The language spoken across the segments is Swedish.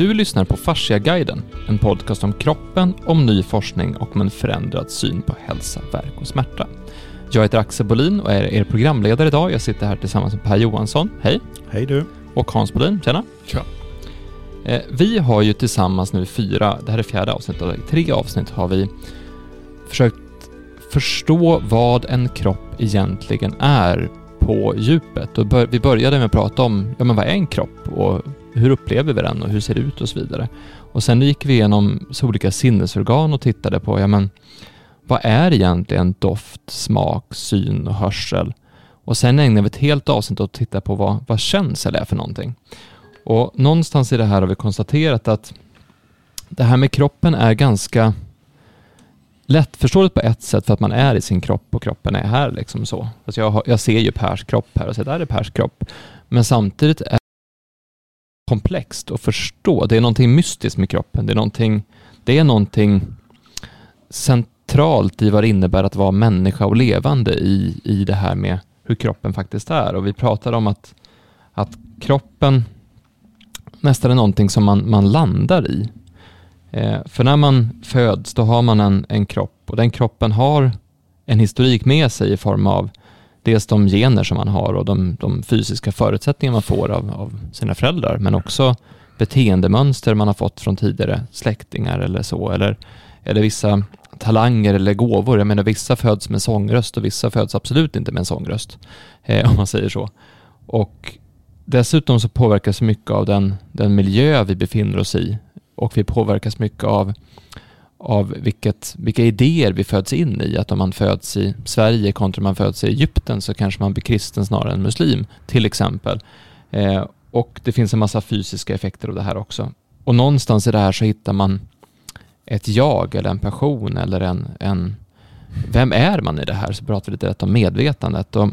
Du lyssnar på Fasciaguiden, en podcast om kroppen, om ny forskning och om en förändrad syn på hälsa, värk och smärta. Jag heter Axel Bolin och är er programledare idag. Jag sitter här tillsammans med Per Johansson. Hej! Hej du! Och Hans Bolin. Tjena! Tja! Eh, vi har ju tillsammans nu fyra, det här är fjärde avsnittet, och tre avsnitt har vi försökt förstå vad en kropp egentligen är på djupet. Och vi började med att prata om, ja men vad är en kropp och hur upplever vi den och hur ser det ut och så vidare. Och sen gick vi igenom så olika sinnesorgan och tittade på, ja men vad är egentligen doft, smak, syn och hörsel? Och sen ägnade vi ett helt avsnitt åt att titta på vad, vad känsel är för någonting. Och någonstans i det här har vi konstaterat att det här med kroppen är ganska lättförståeligt på ett sätt för att man är i sin kropp och kroppen är här liksom så. Alltså jag, jag ser ju Pers kropp här och säger där är Pers kropp. Men samtidigt är komplext att förstå. Det är någonting mystiskt med kroppen. Det är någonting, det är någonting centralt i vad det innebär att vara människa och levande i, i det här med hur kroppen faktiskt är. Och vi pratade om att, att kroppen nästan är någonting som man, man landar i. Eh, för när man föds, då har man en, en kropp och den kroppen har en historik med sig i form av dels de gener som man har och de, de fysiska förutsättningar man får av, av, sina föräldrar, men också beteendemönster man har fått från tidigare släktingar eller så, eller, eller vissa talanger eller gåvor. Jag menar, vissa föds med sångröst och vissa föds absolut inte med en sångröst, eh, om man säger så. Och dessutom så påverkas mycket av den, den miljö vi befinner oss i och vi påverkas mycket av, av vilket, vilka idéer vi föds in i. Att om man föds i Sverige kontra om man föds i Egypten så kanske man blir kristen snarare än muslim, till exempel. Eh, och det finns en massa fysiska effekter av det här också. Och någonstans i det här så hittar man ett jag eller en passion eller en, en vem är man i det här? Så pratar vi lite rätt om medvetandet. Och,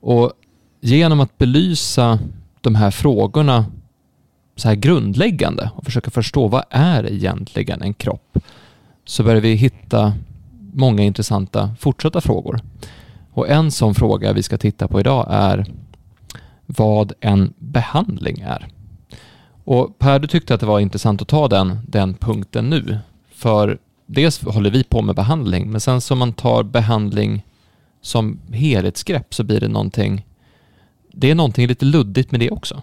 och genom att belysa de här frågorna så här grundläggande och försöka förstå vad är egentligen en kropp så börjar vi hitta många intressanta fortsatta frågor. Och en sån fråga vi ska titta på idag är vad en behandling är. Och Per, du tyckte att det var intressant att ta den, den punkten nu. För dels håller vi på med behandling, men sen som man tar behandling som helhetsgrepp så blir det någonting, det är någonting lite luddigt med det också.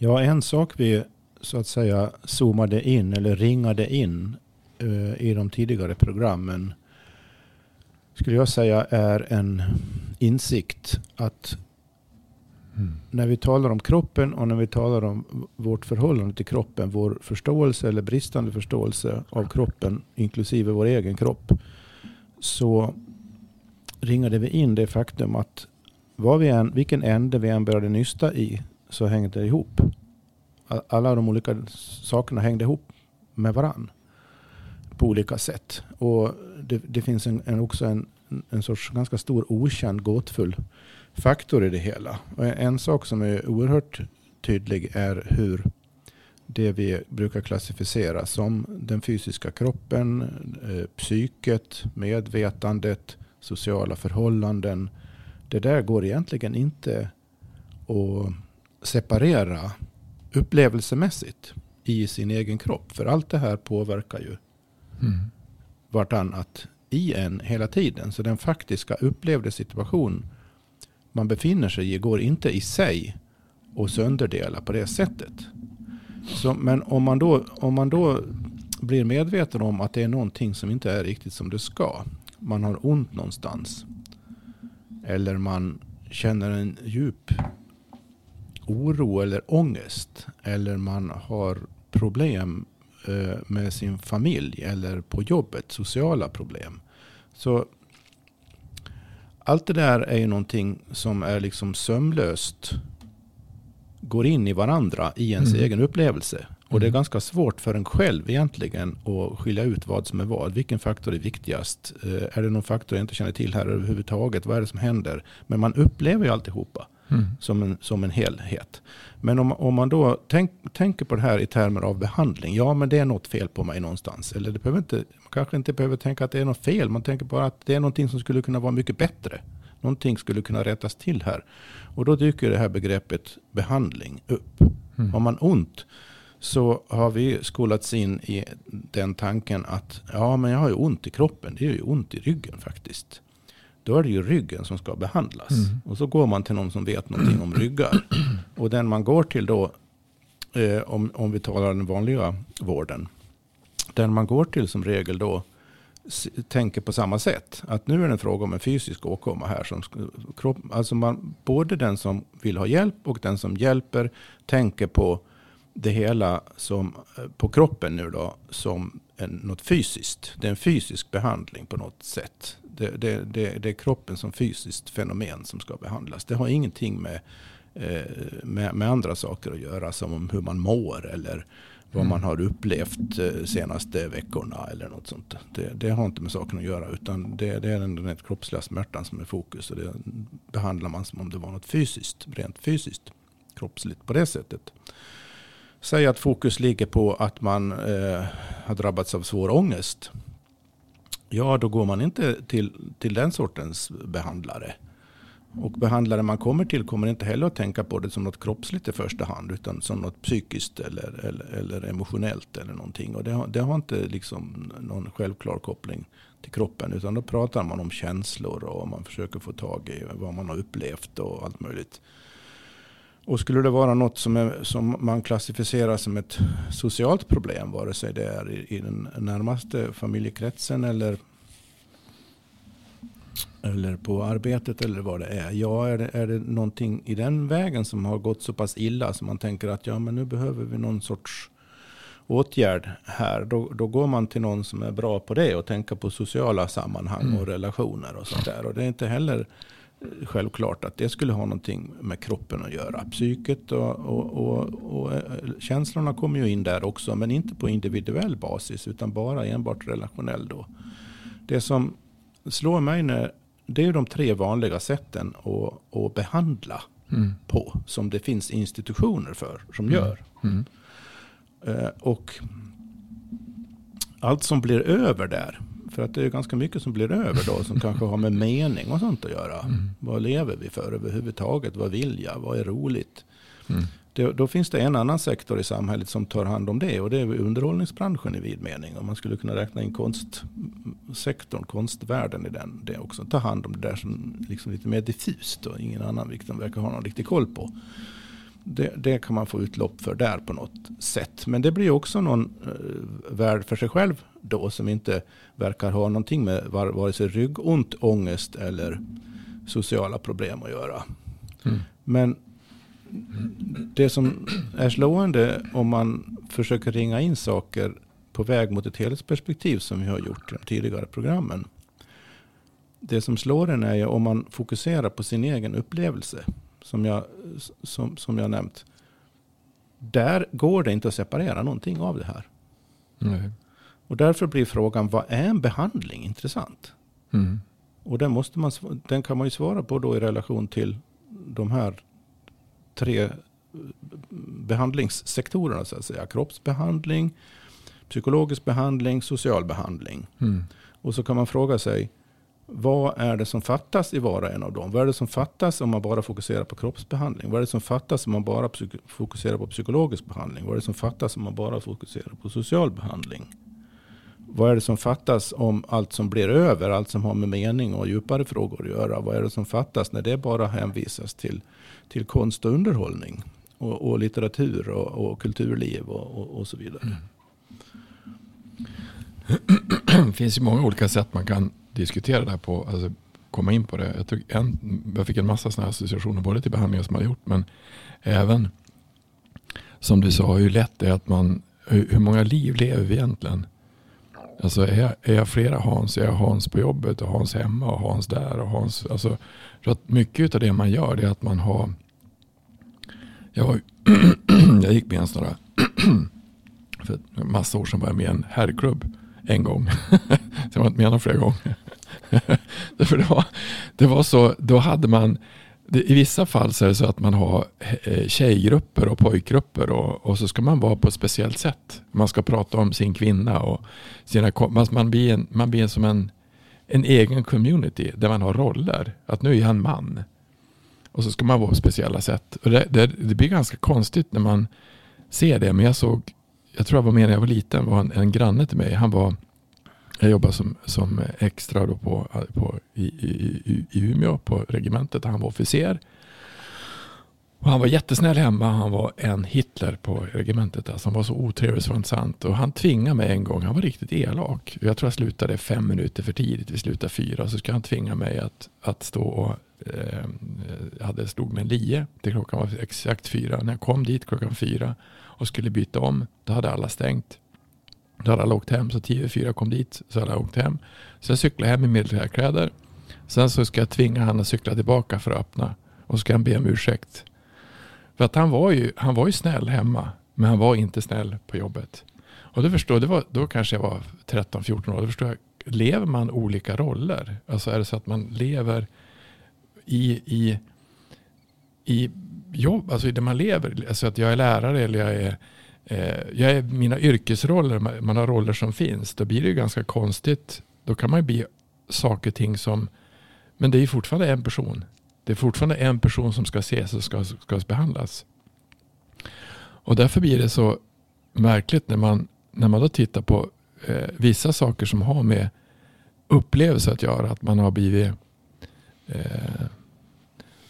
Ja, en sak vi så att säga zoomade in eller ringade in uh, i de tidigare programmen skulle jag säga är en insikt att mm. när vi talar om kroppen och när vi talar om vårt förhållande till kroppen, vår förståelse eller bristande förståelse av kroppen, inklusive vår egen kropp, så ringade vi in det faktum att vad vi än, vilken ände vi än började nysta i så hängde det ihop. Alla de olika sakerna hängde ihop med varann på olika sätt. Och det, det finns en, en, också en, en sorts ganska stor okänd gåtfull faktor i det hela. Och en sak som är oerhört tydlig är hur det vi brukar klassificera som den fysiska kroppen, eh, psyket, medvetandet, sociala förhållanden. Det där går egentligen inte att separera upplevelsemässigt i sin egen kropp. För allt det här påverkar ju mm. vartannat i en hela tiden. Så den faktiska upplevde situation man befinner sig i går inte i sig och sönderdela på det sättet. Så, men om man, då, om man då blir medveten om att det är någonting som inte är riktigt som det ska. Man har ont någonstans. Eller man känner en djup oro eller ångest. Eller man har problem eh, med sin familj eller på jobbet, sociala problem. Så allt det där är ju någonting som är liksom sömlöst. Går in i varandra i ens mm. egen upplevelse. Och det är mm. ganska svårt för en själv egentligen att skilja ut vad som är vad. Vilken faktor är viktigast? Eh, är det någon faktor jag inte känner till här överhuvudtaget? Vad är det som händer? Men man upplever ju alltihopa mm. som, en, som en helhet. Men om, om man då tänk, tänker på det här i termer av behandling. Ja, men det är något fel på mig någonstans. Eller det behöver inte, man kanske inte behöver tänka att det är något fel. Man tänker bara att det är någonting som skulle kunna vara mycket bättre. Någonting skulle kunna rättas till här. Och då dyker det här begreppet behandling upp. Mm. Har man ont så har vi skolats in i den tanken att ja, men jag har ju ont i kroppen. Det är ju ont i ryggen faktiskt. Då är det ju ryggen som ska behandlas. Mm. Och så går man till någon som vet någonting om ryggar. Och den man går till då, eh, om, om vi talar den vanliga vården. Den man går till som regel då tänker på samma sätt. Att nu är det en fråga om en fysisk åkomma här. Som, alltså man, både den som vill ha hjälp och den som hjälper tänker på det hela som, eh, på kroppen nu då som en, något fysiskt. Det är en fysisk behandling på något sätt. Det, det, det, det är kroppen som fysiskt fenomen som ska behandlas. Det har ingenting med, eh, med, med, andra saker att göra som hur man mår eller vad mm. man har upplevt eh, senaste veckorna eller något sånt. Det, det, har inte med saken att göra utan det, det är den, den kroppsliga smärtan som är fokus och det behandlar man som om det var något fysiskt, rent fysiskt, kroppsligt på det sättet. Säg att fokus ligger på att man eh, har drabbats av svår ångest. Ja, då går man inte till, till den sortens behandlare. Och behandlare man kommer till kommer inte heller att tänka på det som något kroppsligt i första hand. Utan som något psykiskt eller, eller, eller emotionellt eller någonting. Och det har, det har inte liksom någon självklar koppling till kroppen. Utan då pratar man om känslor och man försöker få tag i vad man har upplevt och allt möjligt. Och skulle det vara något som, är, som man klassificerar som ett socialt problem, vare sig det är i, i den närmaste familjekretsen eller, eller på arbetet eller vad det är. Ja, är det, är det någonting i den vägen som har gått så pass illa som man tänker att ja, men nu behöver vi någon sorts åtgärd här. Då, då går man till någon som är bra på det och tänker på sociala sammanhang mm. och relationer och sånt där. Och det är inte heller självklart att det skulle ha någonting med kroppen att göra. Psyket och, och, och, och, eh, känslorna kommer ju in där också. Men inte på individuell basis utan bara enbart relationell då. Det som slår mig när, det är de tre vanliga sätten att, att behandla mm. på. Som det finns institutioner för som mm. gör. Mm. Eh, och allt som blir över där för att det är ganska mycket som blir över då som kanske har med mening och sånt att göra. Mm. Vad lever vi för överhuvudtaget? Vad vill jag? Vad är roligt? Mm. Det, då finns det en annan sektor i samhället som tar hand om det och det är underhållningsbranschen i vid mening. Och man skulle kunna räkna in konstsektorn, konstvärlden i den. Det också. Ta hand om det där som liksom lite mer diffust och ingen annan liksom verkar ha någon riktig koll på. Det, det, kan man få utlopp för där på något sätt. Men det blir också någon eh, värld för sig själv då som inte verkar ha någonting med vare sig ryggont, ångest eller sociala problem att göra. Mm. Men det som är slående om man försöker ringa in saker på väg mot ett helhetsperspektiv som vi har gjort i de tidigare programmen. Det som slår en är ju om man fokuserar på sin egen upplevelse som jag, som, som jag nämnt. Där går det inte att separera någonting av det här. Mm. Och därför blir frågan, vad är en behandling intressant? Mm. Och den, måste man, den kan man ju svara på då i relation till de här tre behandlingssektorerna. Så att säga. Kroppsbehandling, psykologisk behandling, social behandling. Mm. Och så kan man fråga sig, vad är det som fattas i var och en av dem? Vad är det som fattas om man bara fokuserar på kroppsbehandling? Vad är det som fattas om man bara fokuserar på psykologisk behandling? Vad är det som fattas om man bara fokuserar på social behandling? Vad är det som fattas om allt som blir över, allt som har med mening och djupare frågor att göra? Vad är det som fattas när det bara hänvisas till, till konst och underhållning? Och, och litteratur och, och kulturliv och, och, och, så vidare. Mm. Det finns ju många olika sätt man kan diskutera det här på. Alltså komma in på det. Jag, tog en, jag fick en massa sådana associationer både till behandlingar som man har gjort men även som du sa hur lätt det är att man hur många liv lever vi egentligen? Alltså är jag, är jag flera Hans, är jag Hans på jobbet och Hans hemma och Hans där och Hans. Alltså, för att mycket av det man gör det är att man har. Jag, var, jag gick med en sån för massa år sedan var jag med i en herrklubb en gång. Sen var jag inte med någon flera gånger. det, var, det var så, då hade man i vissa fall så är det så att man har eh, tjejgrupper och pojkgrupper och, och, så ska man vara på ett speciellt sätt. Man ska prata om sin kvinna och sina, man blir, en, man blir som en, en egen community där man har roller. Att nu är jag en man. Och så ska man vara på speciella sätt. Och det, det, det blir ganska konstigt när man ser det. Men jag såg, jag tror jag var med när jag var liten, var en, en granne till mig. Han var, jag jobbade som, som extra då på, på, i, i, i Umeå på regementet. Han var officer. Och han var jättesnäll hemma. Han var en Hitler på regementet. Alltså han var så otrevlig så det var inte sant. Och han tvingade mig en gång. Han var riktigt elak. Jag tror jag slutade fem minuter för tidigt. Vi slutade fyra. Så ska han tvinga mig att, att stå och eh, hade stod med en lie till klockan var exakt fyra. När jag kom dit klockan fyra och skulle byta om. Då hade alla stängt. Då hade alla åkt hem. Så tio fyra kom dit. Så hade alla åkt hem. Så jag cyklade hem i militärkläder. Sen så ska jag tvinga han att cykla tillbaka för att öppna. Och så ska han be om ursäkt. För att han var ju, han var ju snäll hemma. Men han var inte snäll på jobbet. Och då förstår det var, då kanske jag var 13-14 år. Då förstår jag, lever man olika roller? Alltså är det så att man lever i, i, i jobb, alltså i det man lever. Alltså att jag är lärare eller jag är, eh, Eh, jag är mina yrkesroller, man, man har roller som finns. Då blir det ju ganska konstigt. Då kan man ju bli saker och ting som, men det är ju fortfarande en person. Det är fortfarande en person som ska ses och ska, ska behandlas. Och därför blir det så märkligt när man, när man då tittar på eh, vissa saker som har med upplevelse att göra. Att man har blivit eh,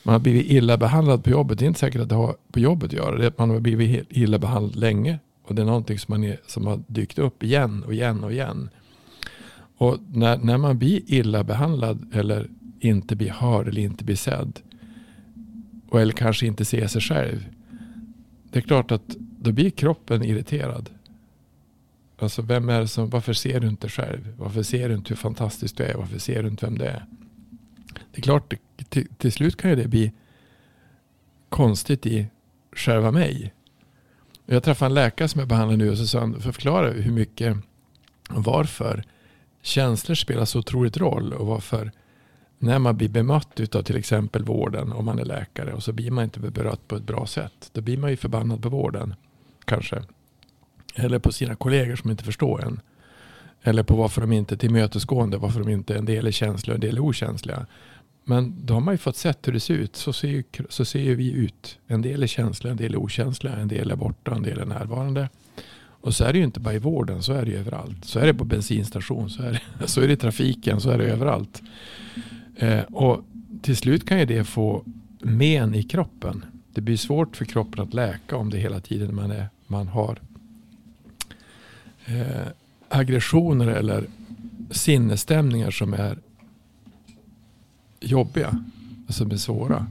man har blivit illa behandlad på jobbet. Det är inte säkert att det har på jobbet att göra. Det är att man har blivit illa behandlad länge. Och det är någonting som, man är, som har dykt upp igen och igen och igen. Och när, när man blir illa behandlad eller inte blir hörd eller inte blir sedd. Och eller kanske inte ser sig själv. Det är klart att då blir kroppen irriterad. Alltså vem är det som, varför ser du inte själv? Varför ser du inte hur fantastisk du är? Varför ser du inte vem det är? Det är klart, till, till slut kan ju det bli konstigt i själva mig. Jag träffade en läkare som jag behandlar nu och så sa han, förklara hur mycket och varför känslor spelar så otroligt roll och varför när man blir bemött av till exempel vården om man är läkare och så blir man inte berört på ett bra sätt. Då blir man ju förbannad på vården. Kanske. Eller på sina kollegor som inte förstår en. Eller på varför de inte är tillmötesgående, varför de inte en del är känsliga och en del är okänsliga. Men då har man ju fått sett hur det ser ut. Så ser, ju, så ser ju vi ut. En del är känsliga, en del är okänsliga, en del är borta, en del är närvarande. Och så är det ju inte bara i vården, så är det ju överallt. Så är det på bensinstation, så är det, så är det i trafiken, så är det överallt. Eh, och till slut kan ju det få men i kroppen. Det blir svårt för kroppen att läka om det hela tiden man, är, man har eh, aggressioner eller sinnesstämningar som är jobbiga. Alltså som är svåra.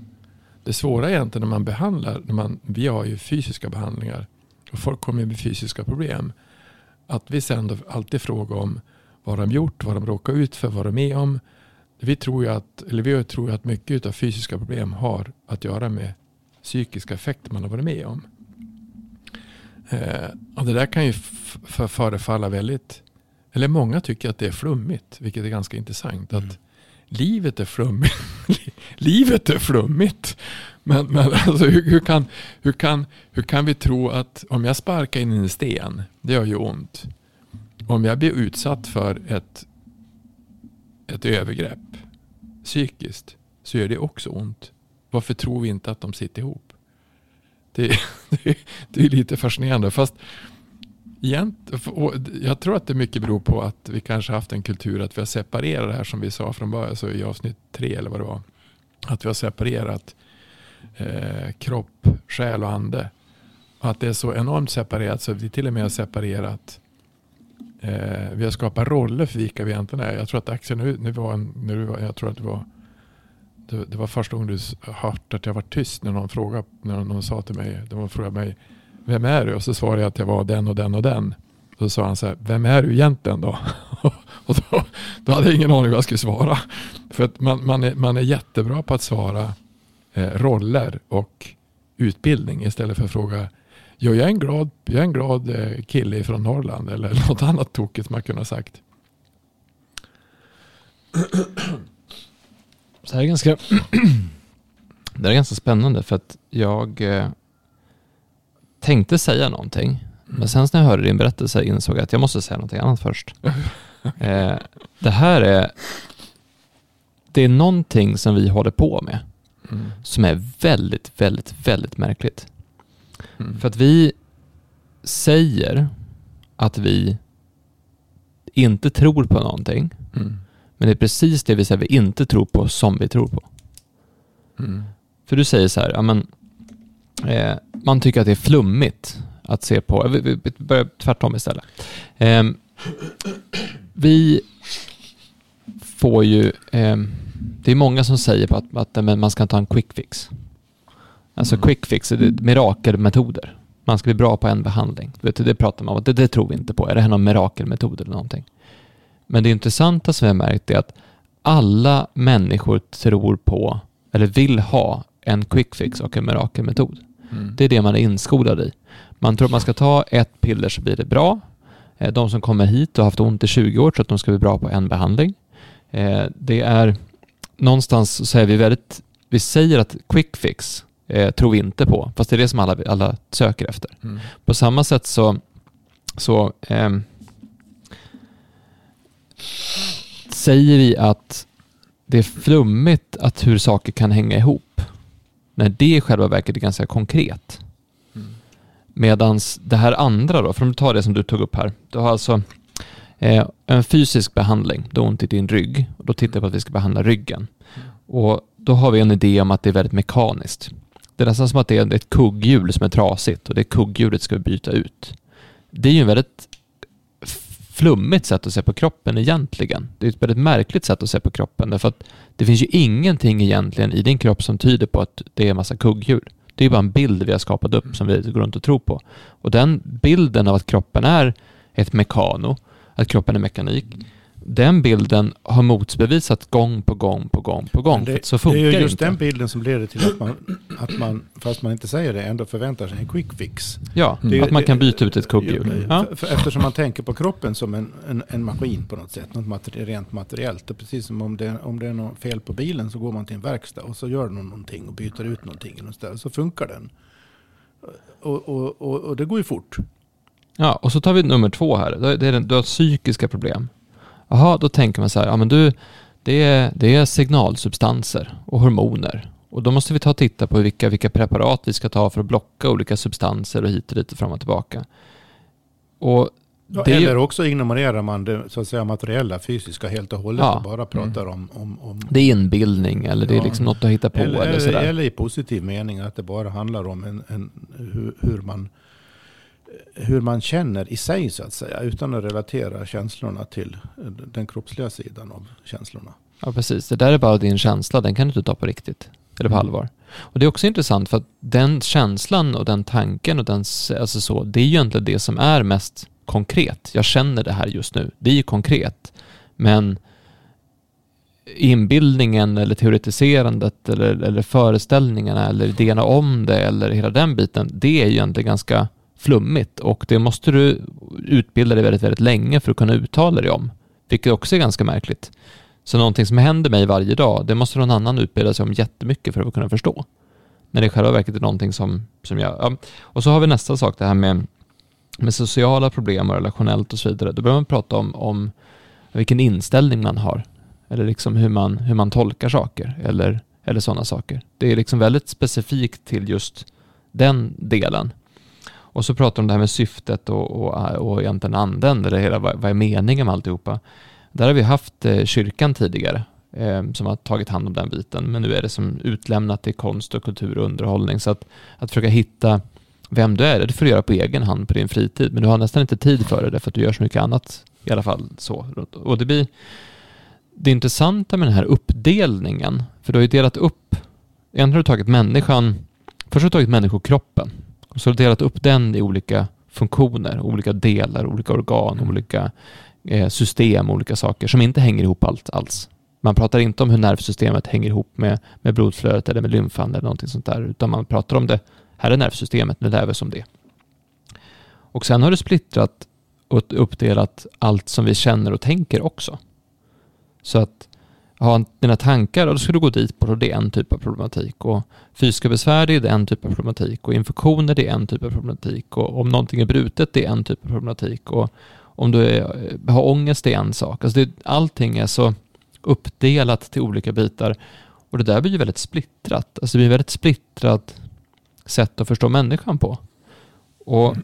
Det svåra är egentligen när man behandlar, när man, vi har ju fysiska behandlingar och folk kommer med fysiska problem. Att vi sen då alltid frågar om vad de gjort, vad de råkar ut för, vad de är med om. Vi tror ju att, eller vi tror att mycket av fysiska problem har att göra med psykiska effekter man har varit med om. Eh, det där kan ju förefalla väldigt, eller många tycker att det är flummigt, vilket är ganska intressant. Mm. Att livet är flummigt. livet är flummigt. Men, men alltså, hur, hur, kan, hur, kan, hur kan vi tro att om jag sparkar in en sten, det gör ju ont. Om jag blir utsatt för ett, ett övergrepp psykiskt så gör det också ont. Varför tror vi inte att de sitter ihop? Det, det, det är lite fascinerande. Fast jag tror att det mycket beror på att vi kanske haft en kultur att vi har separerat det här som vi sa från början, så i avsnitt tre eller vad det var. Att vi har separerat eh, kropp, själ och ande. Och att det är så enormt separerat så vi till och med har separerat eh, vi har skapat roller för vilka vi egentligen är. Jag tror att Axel, nu, nu var en, nu var, jag tror att det var det, det, var första gången du hört att jag var tyst när någon frågade, när någon sa till mig, de frågade mig vem är du? Och så svarade jag att jag var den och den och den. Och så sa han så här, vem är du egentligen då? och då, då, hade jag ingen aning vad jag skulle svara. För att man, man, är, man är jättebra på att svara eh, roller och utbildning istället för att fråga jag är en glad, jag är en glad eh, kille från Norrland eller något annat tokigt man kunde ha sagt. Så här är ganska, det är ganska spännande för att jag eh, tänkte säga någonting. Mm. Men sen när jag hörde din berättelse insåg jag att jag måste säga någonting annat först. eh, det här är, det är någonting som vi håller på med mm. som är väldigt, väldigt, väldigt märkligt. Mm. För att vi, säger att vi inte tror på någonting, Mm. Men det är precis det vi säger vi inte tror på som vi tror på. Mm. För du säger så här, ja, men, eh, man tycker att det är flummigt att se på, vi, vi börjar tvärtom istället. Eh, vi får ju, eh, det är många som säger på att, att men man ska ta en quick fix. Alltså Mm. quick fix, är mirakelmetoder. Man ska bli bra på en behandling. Vet du, det pratar man om, det, det tror vi inte på. Är det här någon mirakelmetod eller någonting? Men det intressanta som jag har märkt är att alla människor tror på, eller vill ha, en quick fix och en mirakelmetod. Mm. Det är det man är inskolad i. Man tror att man ska ta ett piller så blir det bra. Eh, De som kommer hit och har haft ont i 20 år tror att de ska bli bra på en behandling. Eh, Det är någonstans så säger vi väldigt, vi säger att quick fix eh, tror vi inte på, fast det är det som alla, alla söker efter. Mm. På samma sätt så, så ehm, säger vi att det är flummigt att hur saker kan hänga ihop. När det i själva verket är ganska konkret. Mm. Medans det här andra då, för om du tar det som du tog upp här. Du har alltså eh, en fysisk behandling, du har ont i din rygg. Och då tittar vi på att vi ska behandla ryggen. Och då har vi en idé om att det är väldigt mekaniskt. Det är nästan som att det är ett kugghjul som är trasigt och det kugghjulet ska vi byta ut. Det är ju en väldigt flummigt sätt att se på kroppen egentligen. Det är ett väldigt märkligt sätt att se på kroppen därför att det finns ju ingenting egentligen i din kropp som tyder på att det är en massa kugghjul. Det är bara en bild vi har skapat upp som vi går runt och tror på. Och den bilden av att kroppen är ett mekano, att kroppen är mekanik, den bilden har motbevisat gång på gång på gång på gång. Det, så det funkar är ju det just inte. den bilden som leder till att man, att man, fast man inte säger det, ändå förväntar sig en quick fix. Ja, Det- att man kan byta ut ett kugghjul. Ja. Eftersom man tänker på kroppen som en, en, en maskin på något sätt, något materi- rent materiellt. Och precis som om det, om det är något fel på bilen så går man till en verkstad och så gör de någonting och byter ut någonting. Och så funkar den. Och, och, och, och det går ju fort. Ja, och så tar vi nummer två här. Det är den, du har psykiska problem. Jaha, då tänker man så här, ja men du, det är, det är signalsubstanser och hormoner. Och då måste vi ta och titta på vilka, vilka preparat vi ska ta för att blocka olika substanser och hit och dit och fram och tillbaka. Och Ja, det eller också ignorerar man det så att säga, materiella, fysiska helt och hållet Ja. och bara pratar om, om, om det är inbildning eller det är liksom något att hitta på eller, eller, eller, eller i positiv mening att det bara handlar om en, en, hur, hur, man, hur man känner i sig så att säga. Utan att relatera känslorna till den kroppsliga sidan av känslorna. Ja, precis. Det där är bara din känsla, den kan du inte ta på riktigt. Eller på Mm. allvar. Och det är också intressant för att den känslan och den tanken och den, alltså så, det är ju egentligen det som är mest konkret. Jag känner det här just nu. Det är ju konkret. Men inbildningen eller teoretiserandet eller, eller föreställningarna eller idéerna om det eller hela den biten, det är ju egentligen ganska flummigt och det måste du utbilda dig väldigt, väldigt länge för att kunna uttala dig om. Vilket också är ganska märkligt. Så någonting som händer mig varje dag, det måste någon annan utbilda sig om jättemycket för att kunna förstå. När det i själva verket är någonting som, som jag... Ja. Och så har vi nästa sak, det här med, med sociala problem och relationellt och så vidare. Då börjar man prata om, om vilken inställning man har. Eller liksom hur man, hur man tolkar saker. Eller, eller sådana saker. Det är liksom väldigt specifikt till just den delen. Och så pratar de om det här med syftet och, och, och egentligen anden, eller hela, vad, vad är meningen med alltihopa. Där har vi haft eh, kyrkan tidigare eh, som har tagit hand om den biten, men nu är det som utlämnat till konst och kultur och underhållning. Så att, att försöka hitta vem du är, det får du göra på egen hand på din fritid, men du har nästan inte tid för det därför att du gör så mycket annat i alla fall. så. Och det blir det intressanta med den här uppdelningen, för du har ju delat upp, egentligen har du tagit människan, först har du tagit människokroppen och så har du delat upp den i olika funktioner, olika delar, olika organ, Mm. olika eh, system, olika saker som inte hänger ihop allt alls. Man pratar inte om hur nervsystemet hänger ihop med, med blodflödet eller med lymfan eller någonting sånt där, utan man pratar om det, här är nervsystemet, nu lär vi oss om det. Och sen har du splittrat och uppdelat allt som vi känner och tänker också. Så att ha dina tankar, och då ska du gå dit på det är en typ av problematik. Och fysiska besvär, det är en typ av problematik. Och infektioner, det är en typ av problematik. Och om någonting är brutet, det är en typ av problematik. Och om du är, har ångest, det är en sak. Alltså det, allting är så uppdelat till olika bitar. Och det där blir ju väldigt splittrat. Alltså det blir väldigt splittrat sätt att förstå människan på. Och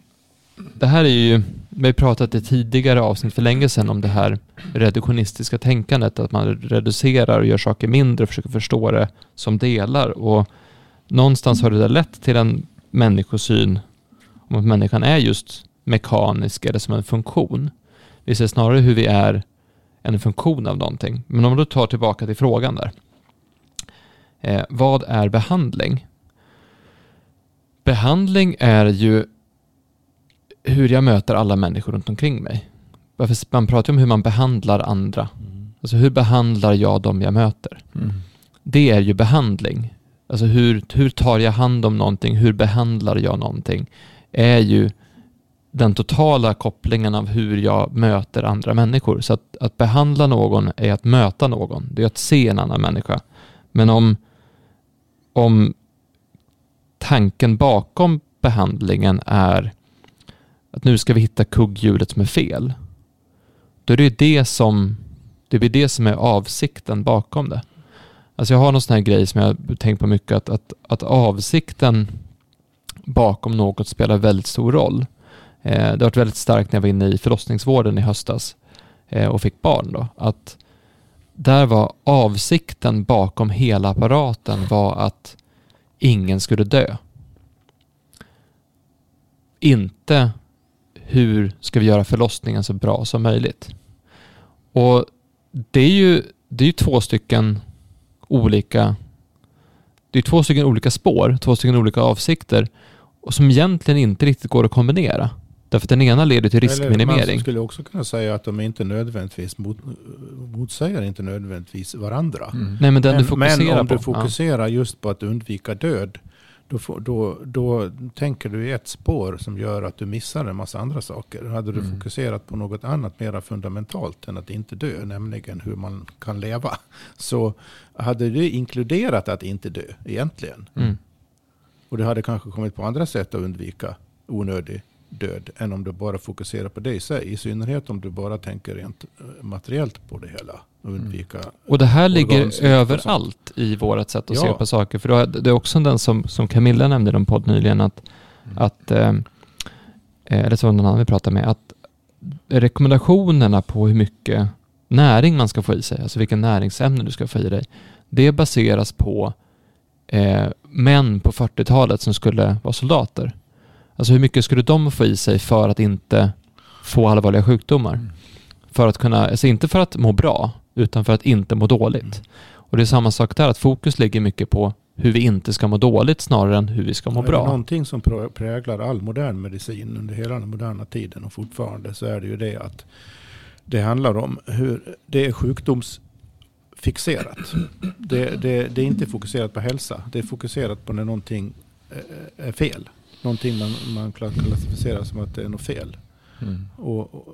det här är ju, vi har pratat i tidigare avsnitt för länge sedan om det här reduktionistiska tänkandet, att man reducerar och gör saker mindre och försöker förstå det som delar. Och någonstans har det där lett till en människosyn om att människan är just mekanisk eller som en funktion. Vi ser snarare hur vi är en funktion av någonting. Men om man då tar tillbaka till frågan där. Eh, vad är behandling? Behandling är ju hur jag möter alla människor runt omkring mig. Man pratar om hur man behandlar andra. Mm. Alltså hur behandlar jag dem jag möter? Mm. Det är ju behandling. Alltså hur, hur tar jag hand om någonting? Hur behandlar jag någonting? Är ju den totala kopplingen av hur jag möter andra människor. Så att, att behandla någon är att möta någon. Det är att se en annan människa. Men om, om tanken bakom behandlingen är att nu ska vi hitta kugghjulet som är fel. Då är det det som, det blir det som är avsikten bakom det. Alltså jag har någon sån här grej som jag tänkt på mycket, att, att, att avsikten bakom något spelar väldigt stor roll. Eh, det har varit väldigt starkt när jag var inne i förlossningsvården i höstas eh, och fick barn då, att där var avsikten bakom hela apparaten var att ingen skulle dö. Inte hur ska vi göra förlossningen så bra som möjligt. Och det är ju, det är ju två stycken olika det är två stycken olika spår, två stycken olika avsikter och som egentligen inte riktigt går att kombinera. Därför att den ena leder till riskminimering. Eller man skulle också kunna säga att de inte nödvändigtvis mot, motsäger inte nödvändigtvis varandra. Mm. Nej, men, den men, du fokuserar men om på, du fokuserar ja. just på att undvika död då, får, då, då tänker du i ett spår som gör att du missar en massa andra saker. Hade du mm. fokuserat på något annat mer fundamentalt än att inte dö, nämligen hur man kan leva, så hade du inkluderat att inte dö egentligen. Mm. Och du hade kanske kommit på andra sätt att undvika onödig död än om du bara fokuserar på det i sig. I synnerhet om du bara tänker rent eh, materiellt på det hela. Och, mm. undvika mm. och det här ligger överallt i vårt sätt att ja. se på saker. För det är också den som, som Camilla nämnde i en podd nyligen, att, mm. att eh, eh, eller som någon annan vi pratade med, att rekommendationerna på hur mycket näring man ska få i sig, alltså vilka näringsämnen du ska få i dig, det baseras på eh, män på 40-talet som skulle vara soldater. Alltså hur mycket skulle de få i sig för att inte få allvarliga sjukdomar? Mm. För att kunna, alltså inte för att må bra, utan för att inte må dåligt. Mm. Och det är samma sak där, att fokus ligger mycket på hur vi inte ska må dåligt snarare än hur vi ska må bra. Är det någonting som präglar all modern medicin under hela den moderna tiden och fortfarande så är det ju det att det handlar om hur det är sjukdomsfixerat. Det, det, det är inte fokuserat på hälsa. Det är fokuserat på när någonting är fel någonting man, man klassificerar som att det är något fel. Mm. Och, och,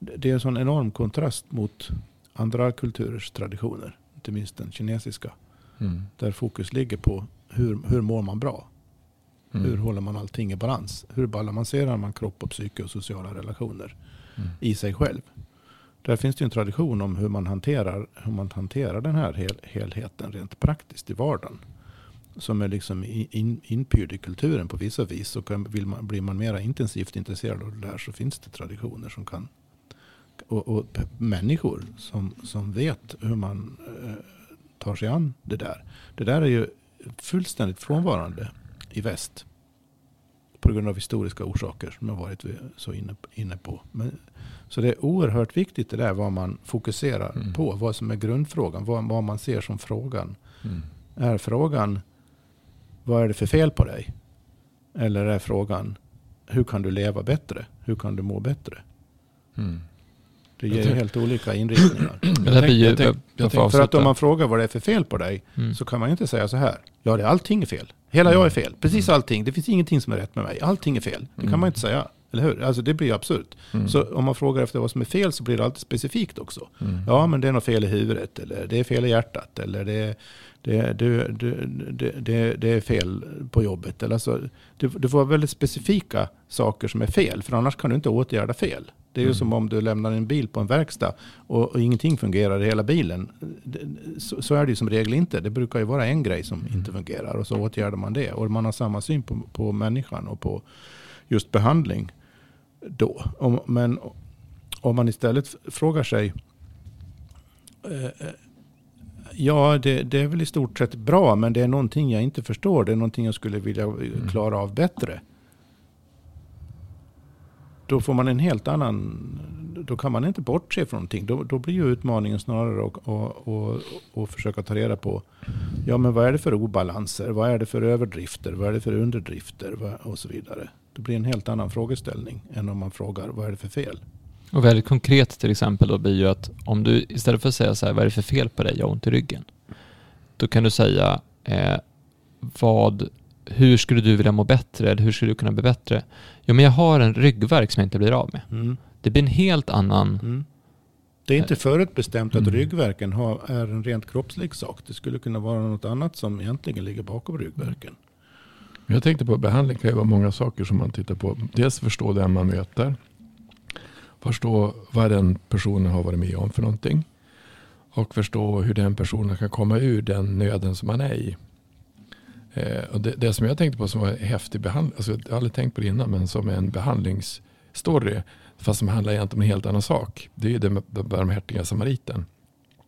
det är en sån enorm kontrast mot andra kulturers traditioner. Inte minst den kinesiska. Mm. Där fokus ligger på hur, hur mår man bra? Mm. Hur håller man allting i balans? Hur balanserar man kropp och psyke och sociala relationer mm. i sig själv? Där finns det en tradition om hur man hanterar, hur man hanterar den här hel, helheten rent praktiskt i vardagen som är liksom in, inpyrd i kulturen på vissa vis. Och vill man, blir man mer intensivt intresserad av det där så finns det traditioner som kan och, och människor som, som vet hur man eh, tar sig an det där. Det där är ju fullständigt frånvarande i väst. På grund av historiska orsaker som jag varit så inne, inne på. Men, så det är oerhört viktigt det där vad man fokuserar mm. på. Vad som är grundfrågan. Vad, vad man ser som frågan. Mm. Är frågan vad är det för fel på dig? Eller är frågan, hur kan du leva bättre? Hur kan du må bättre? Mm. Det ger ju helt olika inriktningar. jag tänk, jag tänk, för att om man frågar vad det är för fel på dig mm. så kan man inte säga så här. Ja, det är allting är fel. Hela jag är fel. Precis mm. allting. Det finns ingenting som är rätt med mig. Allting är fel. Det kan mm. man inte säga. Eller hur? Alltså det blir absurt. Mm. Så om man frågar efter vad som är fel så blir det alltid specifikt också. Mm. Ja, men det är något fel i huvudet. Eller det är fel i hjärtat. Eller det är det, det, det, det, det är fel på jobbet. Eller alltså, du, du får väldigt specifika saker som är fel, för annars kan du inte åtgärda fel. Det är mm. ju som om du lämnar en bil på en verkstad och, och ingenting fungerar i hela bilen. Så, så, är det ju som regel inte. Det brukar ju vara en grej som mm. inte fungerar och så åtgärdar man det. Och man har samma syn på, på människan och på just behandling då. Om, men om man istället frågar sig eh, Ja, det, det, är väl i stort sett bra, men det är någonting jag inte förstår. Det är någonting jag skulle vilja mm. klara av bättre. Då får man en helt annan... Då kan man inte bortse från någonting. Då, då blir ju utmaningen snarare att och, och, och försöka ta reda på ja, men vad är det för obalanser? Vad är det för överdrifter? Vad är det för underdrifter? Och så vidare. Det blir en helt annan frågeställning än om man frågar vad är det för fel? Och väldigt konkret till exempel då blir ju att om du istället för att säga så här, vad är det för fel på dig, jag har ont i ryggen. Då kan du säga, eh, vad, hur skulle du vilja må bättre eller hur skulle du kunna bli bättre? Jo men jag har en ryggverk som jag inte blir av med. Mm. Det blir en helt annan... Mm. Det är inte förutbestämt att mm. ryggverken har, är en rent kroppslig sak. Det skulle kunna vara något annat som egentligen ligger bakom ryggverken. Jag tänkte på behandling kan ju vara många saker som man tittar på. Dels förstå den man möter. Förstå vad den personen har varit med om för någonting. Och förstå hur den personen kan komma ur den nöden som man är i. Eh, och det, det, som jag tänkte på som var en häftig behandling, alltså jag har aldrig tänkt på det innan, men som en behandlingsstory. Fast som handlar egentligen om en helt annan sak. Det är ju den barmhärtiga samariten.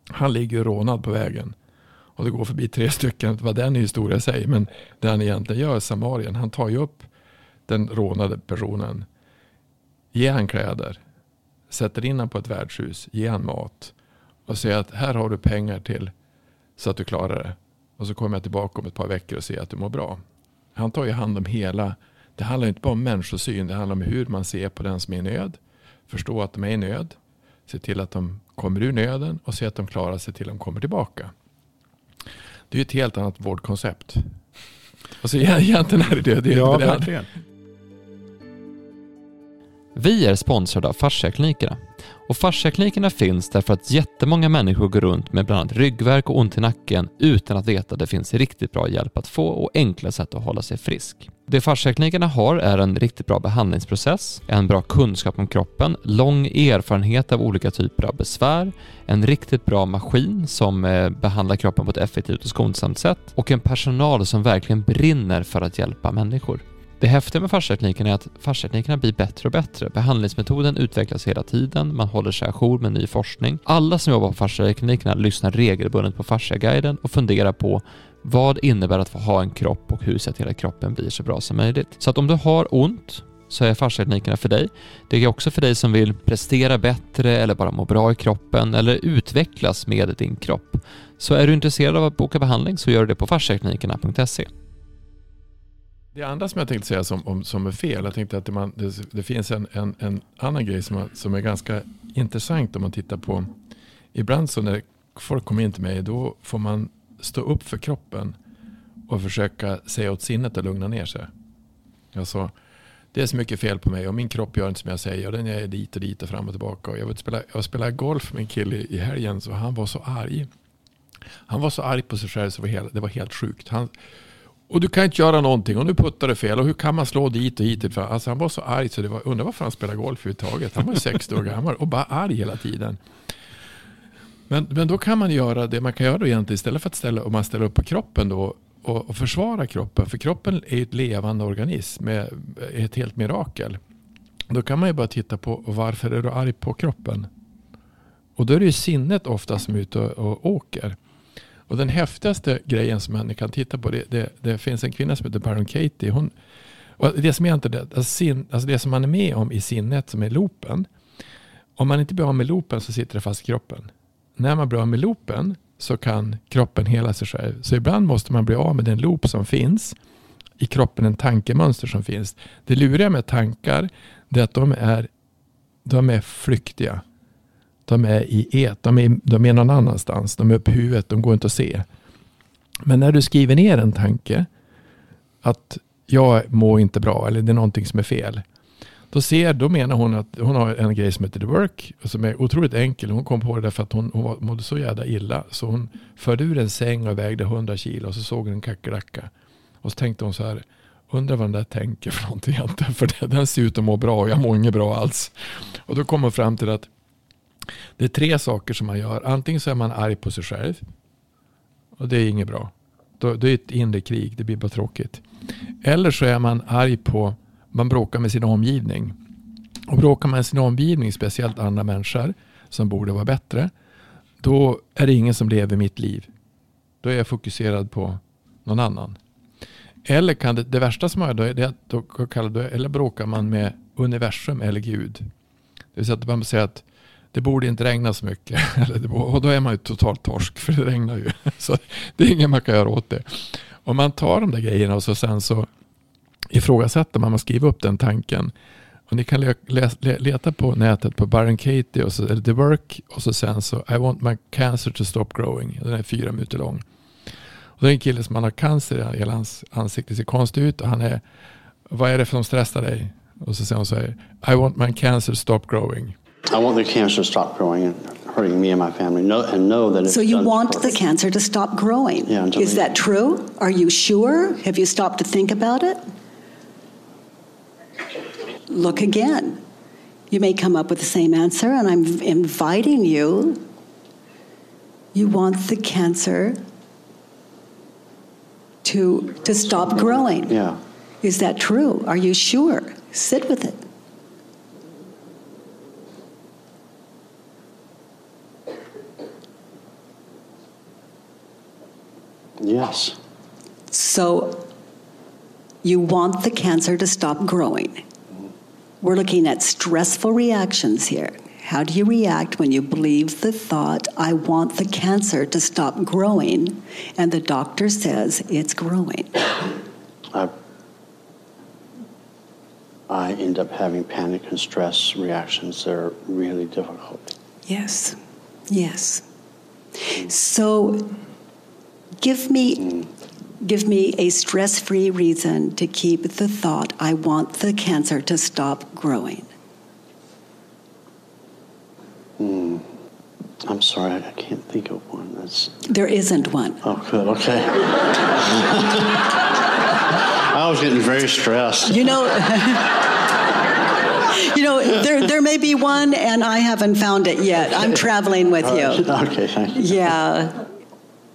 Han ligger ju rånad på vägen. Och det går förbi tre stycken, vad den historia säger. Men det han egentligen gör, samarien, han tar ju upp den rånade personen. Ger han kläder, sätter in honom på ett värdshus, ger han mat och säger att här har du pengar till så att du klarar det. Och så kommer jag tillbaka om ett par veckor och ser att du mår bra. Han tar ju hand om hela, det handlar inte bara om människosyn, det handlar om hur man ser på den som är i nöd. Förstå att de är i nöd, se till att de kommer ur nöden och se att de klarar sig till de kommer tillbaka. Det är ju ett helt annat vårdkoncept. Alltså egentligen är det det. det, ja, det verkligen. Vi är sponsrade av Fasciaklinikerna och fasciaklinikerna finns därför att jättemånga människor går runt med bland annat ryggvärk och ont i nacken utan att veta att det finns riktigt bra hjälp att få och enkla sätt att hålla sig frisk. Det fasciaklinikerna har är en riktigt bra behandlingsprocess, en bra kunskap om kroppen, lång erfarenhet av olika typer av besvär, en riktigt bra maskin som eh, behandlar kroppen på ett effektivt och skonsamt sätt och en personal som verkligen brinner för att hjälpa människor. Det häftiga med fasciatekniken är att fasciateknikerna blir bättre och bättre. Behandlingsmetoden utvecklas hela tiden, man håller sig ajour med ny forskning. Alla som jobbar på fasciateknikerna lyssnar regelbundet på Fasciaguiden och funderar på vad innebär att få ha en kropp och hur ser till att kroppen blir så bra som möjligt. Så att om du har ont så är fasciateknikerna för dig. Det är också för dig som vill prestera bättre eller bara må bra i kroppen eller utvecklas med din kropp. Så är du intresserad av att boka behandling så gör du det på fasciaklinikerna.se. Det andra som jag tänkte säga som, om, som är fel, jag tänkte att det, man, det, det finns en, en, en, annan grej som, som är ganska intressant om man tittar på. Ibland så när folk kommer in till mig då får man stå upp för kroppen och försöka säga åt sinnet att lugna ner sig. Alltså, det är så mycket fel på mig och min kropp gör inte som jag säger och den är dit och dit och fram och tillbaka. Och jag, vill spela, jag spelade golf med en kille i helgen så han var så arg. Han var så arg på sig själv så det var helt, det var helt sjukt. Han, och du kan inte göra någonting och nu puttar du fel och hur kan man slå dit och hit? Alltså han var så arg så det var, undrar varför han spelar golf överhuvudtaget. Han var ju 60 år gammal och bara arg hela tiden. Men, men då kan man göra det man kan göra då egentligen istället för att ställa, om man ställer upp på kroppen då och, och försvara kroppen. För kroppen är ett levande organism med ett helt mirakel. Då kan man ju bara titta på varför är du arg på kroppen? Och då är det ju sinnet ofta som är ute och, och åker. Och den häftigaste grejen som man kan titta på, det, det, det finns en kvinna som heter Baron Katie. Hon, och det som egentligen alltså, sin, alltså det som man är med om i sinnet som är loopen. Om man inte blir av med loopen så sitter det fast i kroppen. När man blir av med loopen så kan kroppen hela sig själv. Så ibland måste man bli av med den loop som finns i kroppen, en tankemönster som finns. Det luriga med tankar är att de är, de är flyktiga. De är i et, de är, de är någon annanstans. De är uppe i huvudet, de går inte att se. Men när du skriver ner en tanke att jag mår inte bra eller det är någonting som är fel. Då, ser, då menar hon att hon har en grej som heter The Work som är otroligt enkel. Hon kom på det därför att hon, hon mådde så jävla illa. Så hon förde ur en säng och vägde 100 kilo och så såg hon en kackerlacka. Och så tänkte hon så här, undrar vad den där tänker för någonting egentligen. För den ser ut att må bra och jag mår inget bra alls. Och då kom hon fram till att det är tre saker som man gör. Antingen så är man arg på sig själv. Och det är inget bra. Det är ett inre krig. Det blir bara tråkigt. Eller så är man arg på man bråkar med sin omgivning. Och bråkar man med sin omgivning, speciellt andra människor som borde vara bättre, då är det ingen som lever mitt liv. Då är jag fokuserad på någon annan. Eller kan det, det värsta som är, då är att då eller bråkar man med universum eller Gud. Det vill säga att man säger att det borde inte regna så mycket. och då är man ju totalt torsk för det regnar ju. Så det är inget man kan göra åt det. Om man tar de där grejerna och så sen så ifrågasätter man man skriver upp den tanken. Och ni kan le, le, leta på nätet på Byron Katie och så, eller The Work och så sen så I want my cancer to stop growing. Den är fyra minuter lång. Och det är en kille som har cancer i hela hans ansikte ser konstigt ut och han är vad är det som stressar dig? Och så säger hon så här I want my cancer to stop growing. I want the cancer to stop growing and hurting me and my family. Know, and know that So you want the cancer to stop growing? Yeah, Is that true? Are you sure? Have you stopped to think about it? Look again. You may come up with the same answer, and I'm inviting you. You want the cancer to, to stop growing. Yeah. Is that true? Are you sure? Sit with it. Yes. So you want the cancer to stop growing. We're looking at stressful reactions here. How do you react when you believe the thought, I want the cancer to stop growing, and the doctor says it's growing? I, I end up having panic and stress reactions that are really difficult. Yes, yes. So give me give me a stress-free reason to keep the thought I want the cancer to stop growing. Hmm. I'm sorry, I can't think of one. That's There isn't one. oh, good. Okay. I was getting very stressed. You know You know, there there may be one and I haven't found it yet. I'm traveling with you. Okay, thank you. Yeah.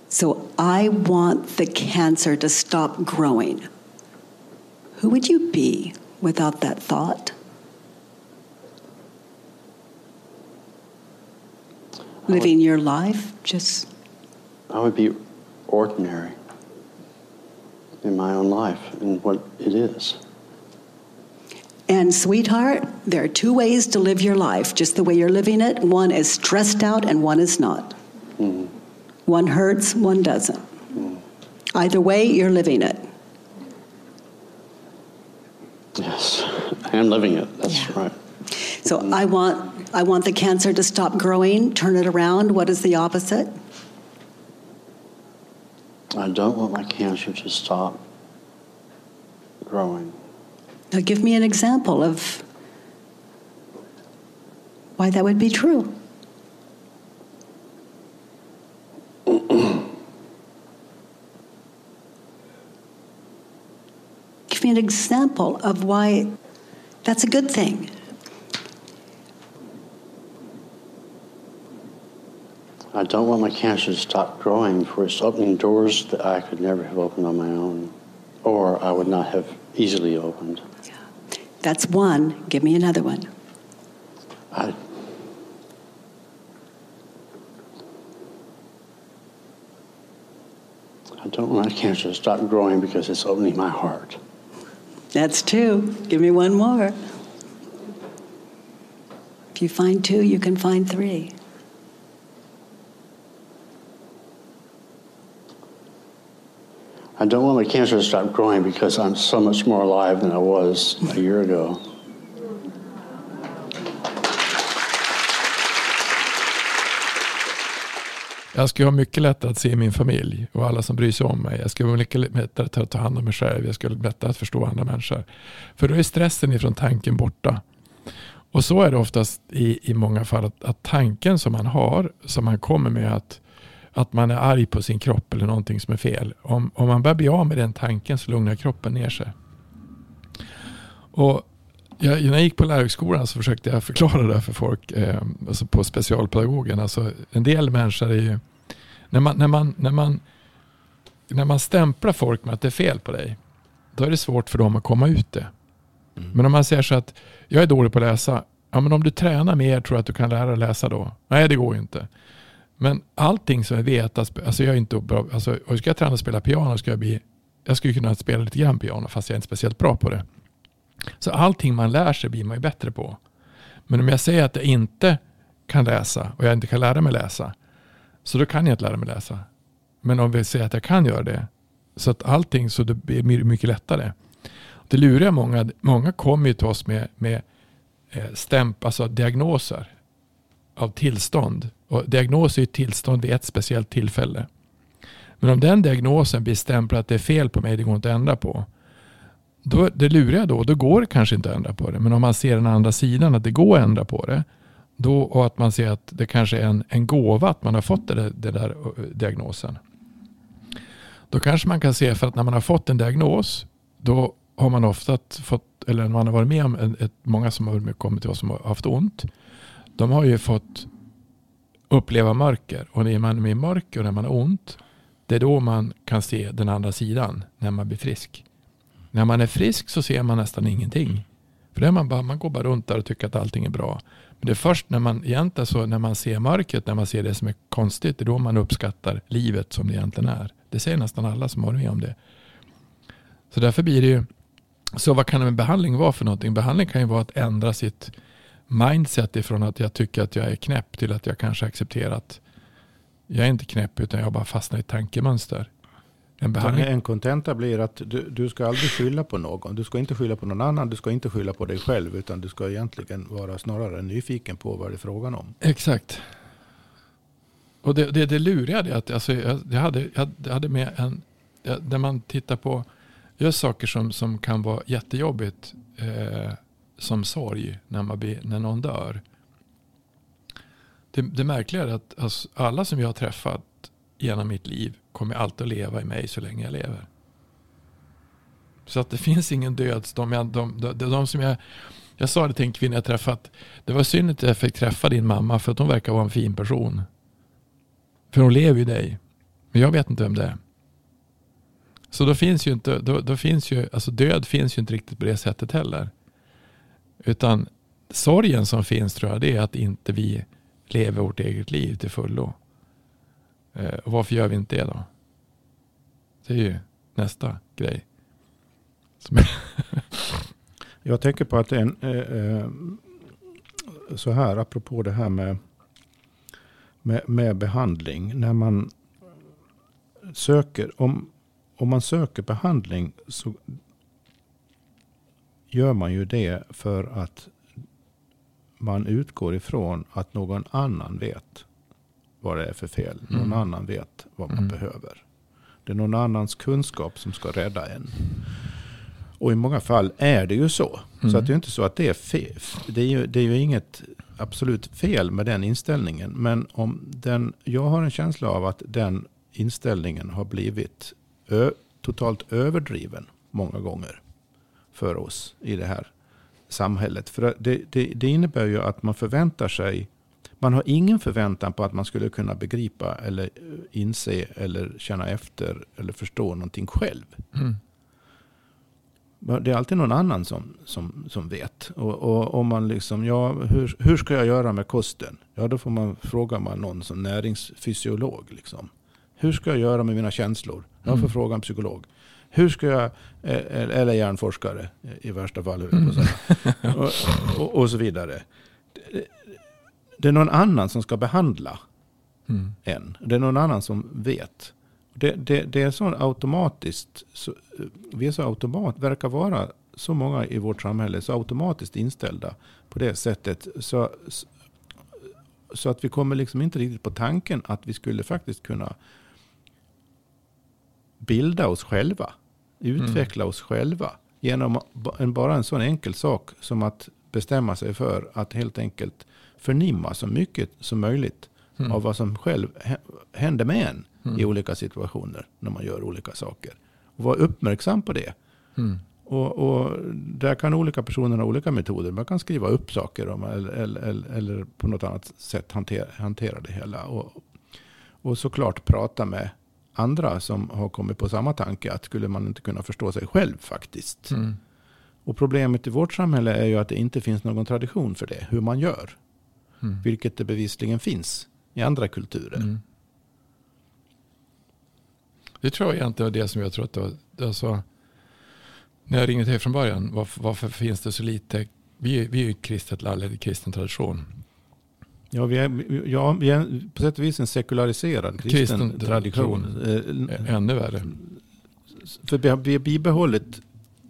So I want the cancer to stop growing. Who would you be without that thought? Living your life just I would be ordinary in my own life and what it is. And, sweetheart, there are two ways to live your life, just the way you're living it. One is stressed out, and one is not. Mm-hmm. One hurts, one doesn't. Either way, you're living it. Yes, I am living it. That's Yeah. right. So I want, I want the cancer to stop growing, turn it around. What is the opposite? I don't want my cancer to stop growing. Now, give me an example of why that would be true. Me an example of why that's a good thing. I don't want my cancer to stop growing, for it's opening doors that I could never have opened on my own, or I would not have easily opened. That's one. Give me another one. I, I don't want my cancer to stop growing because it's opening my heart. That's two. Give me one more. If you find two, you can find three. I don't want my cancer to stop growing because I'm so much more alive than I was a year ago. Jag skulle ha mycket lättare att se min familj och alla som bryr sig om mig. Jag skulle ha mycket lättare att ta hand om mig själv. Jag skulle ha lättare att förstå andra människor. För då är stressen ifrån tanken borta. Och så är det oftast i, i många fall att, att tanken som man har, som man kommer med att, att man är arg på sin kropp eller någonting som är fel. Om, om man börjar bli av med den tanken så lugnar kroppen ner sig. Och jag, när jag gick på lärarhögskolan så försökte jag förklara det för folk eh, alltså på specialpedagogen. Alltså en del människor är ju, när man, när, man, när, man, när man stämplar folk med att det är fel på dig, då är det svårt för dem att komma ut det. Mm. Men om man säger så att jag är dålig på att läsa. Ja, men om du tränar mer tror jag att du kan lära dig läsa då. Nej, det går ju inte. Men allting som jag vet, att, alltså jag är inte bra, alltså, ska jag träna och spela piano ska jag bli, jag skulle kunna spela lite grann piano fast jag är inte speciellt bra på det. Så allting man lär sig blir man ju bättre på. Men om jag säger att jag inte kan läsa och jag inte kan lära mig läsa, så då kan jag inte lära mig läsa. Men om vi säger att jag kan göra det, så att allting så det blir mycket lättare. Det luriga många, många kommer ju till oss med, med eh, stämp, alltså diagnoser av tillstånd. Och diagnos är ju tillstånd vid ett speciellt tillfälle. Men om den diagnosen blir stämplad att det är fel på mig, det går inte att ändra på. Då, det luriga då, då går det kanske inte att ändra på det. Men om man ser den andra sidan, att det går att ändra på det. Då, och att man ser att det kanske är en, en gåva att man har fått den där eh, diagnosen. Då kanske man kan se för att när man har fått en diagnos, då har man ofta fått, eller man har varit med om, ett, många som har kommit till oss som har haft ont. De har ju fått uppleva mörker. Och när man är i mörker och när man har ont, det är då man kan se den andra sidan, när man blir frisk. När man är frisk så ser man nästan ingenting. För det är man, bara, man går bara runt där och tycker att allting är bra. Men det är först när man egentligen så när man ser mörkret, när man ser det som är konstigt, det är då man uppskattar livet som det egentligen är. Det säger nästan alla som har med om det. Så därför blir det ju, så vad kan en behandling vara för någonting? Behandling kan ju vara att ändra sitt mindset ifrån att jag tycker att jag är knäpp till att jag kanske accepterar att jag är inte knäpp utan jag bara fastnar i tankemönster. En, behandling... en kontenta blir att du, du ska aldrig skylla på någon. Du ska inte skylla på någon annan. Du ska inte skylla på dig själv. Utan du ska egentligen vara snarare nyfiken på vad det är frågan om. Exakt. Och det, det, det luriga är att alltså, jag, jag, hade, jag hade med en, där man tittar på just saker som, som kan vara jättejobbigt eh, som sorg när, man blir, när någon dör. Det, det märkliga är att alltså, alla som jag har träffat genom mitt liv kommer alltid att leva i mig så länge jag lever. Så att det finns ingen död. De, de, de, de, som jag, jag sa det till en kvinna jag träffat. Det var synd att jag fick träffa din mamma för att hon verkar vara en fin person. För hon lever i dig. Men jag vet inte vem det är. Så då finns ju inte, då, då, finns ju, alltså död finns ju inte riktigt på det sättet heller. Utan sorgen som finns tror jag det är att inte vi lever vårt eget liv till fullo. Eh, och varför gör vi inte det då? Det är ju nästa grej. jag tänker på att en, eh, eh, så här apropå det här med, med, med behandling. När man söker, om, om man söker behandling så gör man ju det för att man utgår ifrån att någon annan vet vad det är för fel. Någon mm. annan vet vad man mm. behöver. Det är någon annans kunskap som ska rädda en. Och i många fall är det ju så. Mm. Så att det är inte så att det är fel. Det är ju, det är ju inget absolut fel med den inställningen. Men om den, jag har en känsla av att den inställningen har blivit ö, totalt överdriven många gånger för oss i det här samhället. För det, det, det innebär ju att man förväntar sig man har ingen förväntan på att man skulle kunna begripa eller eh, inse eller känna efter eller förstå någonting själv. Mm. Det är alltid någon annan som, som, som vet. Och, om man liksom, ja, hur, hur ska jag göra med kosten? Ja, då får man fråga man någon som näringsfysiolog. Liksom. Hur ska jag göra med mina känslor? Jag får mm. fråga en psykolog. Hur ska jag, eh, eller hjärnforskare i värsta fall, mm. och, och, och, så vidare det är någon annan som ska behandla mm. en. Det är någon annan som vet. Det, det, det är så automatiskt, så, vi är så automat, verkar vara så många i vårt samhälle så automatiskt inställda på det sättet. Så, så att vi kommer liksom inte riktigt på tanken att vi skulle faktiskt kunna bilda oss själva. Utveckla mm. oss själva. Genom bara en sån enkel sak som att bestämma sig för att helt enkelt förnimma så mycket som möjligt mm. av vad som själv händer med en mm. i olika situationer när man gör olika saker. Och vara uppmärksam på det. Mm. Och, och, där kan olika personer ha olika metoder. Man kan skriva upp saker om, eller, eller, eller på något annat sätt hantera, hantera det hela. Och, och såklart prata med andra som har kommit på samma tanke. Att skulle man inte kunna förstå sig själv faktiskt. Mm. Och problemet i vårt samhälle är ju att det inte finns någon tradition för det, hur man gör. Mm. Vilket det bevisligen finns i andra kulturer. Mm. Det tror jag egentligen var det som jag tror att det var. Alltså, när jag ringde till från början, varför, varför finns det så lite? Vi, är- vi är ju ett kristet land, eller kristen tradition. Ja, vi är, ja, vi är på sätt och vis en sekulariserad kristen, Kristen tradition. Ä- Eh, Ännu värre. För vi har, vi har bibehållit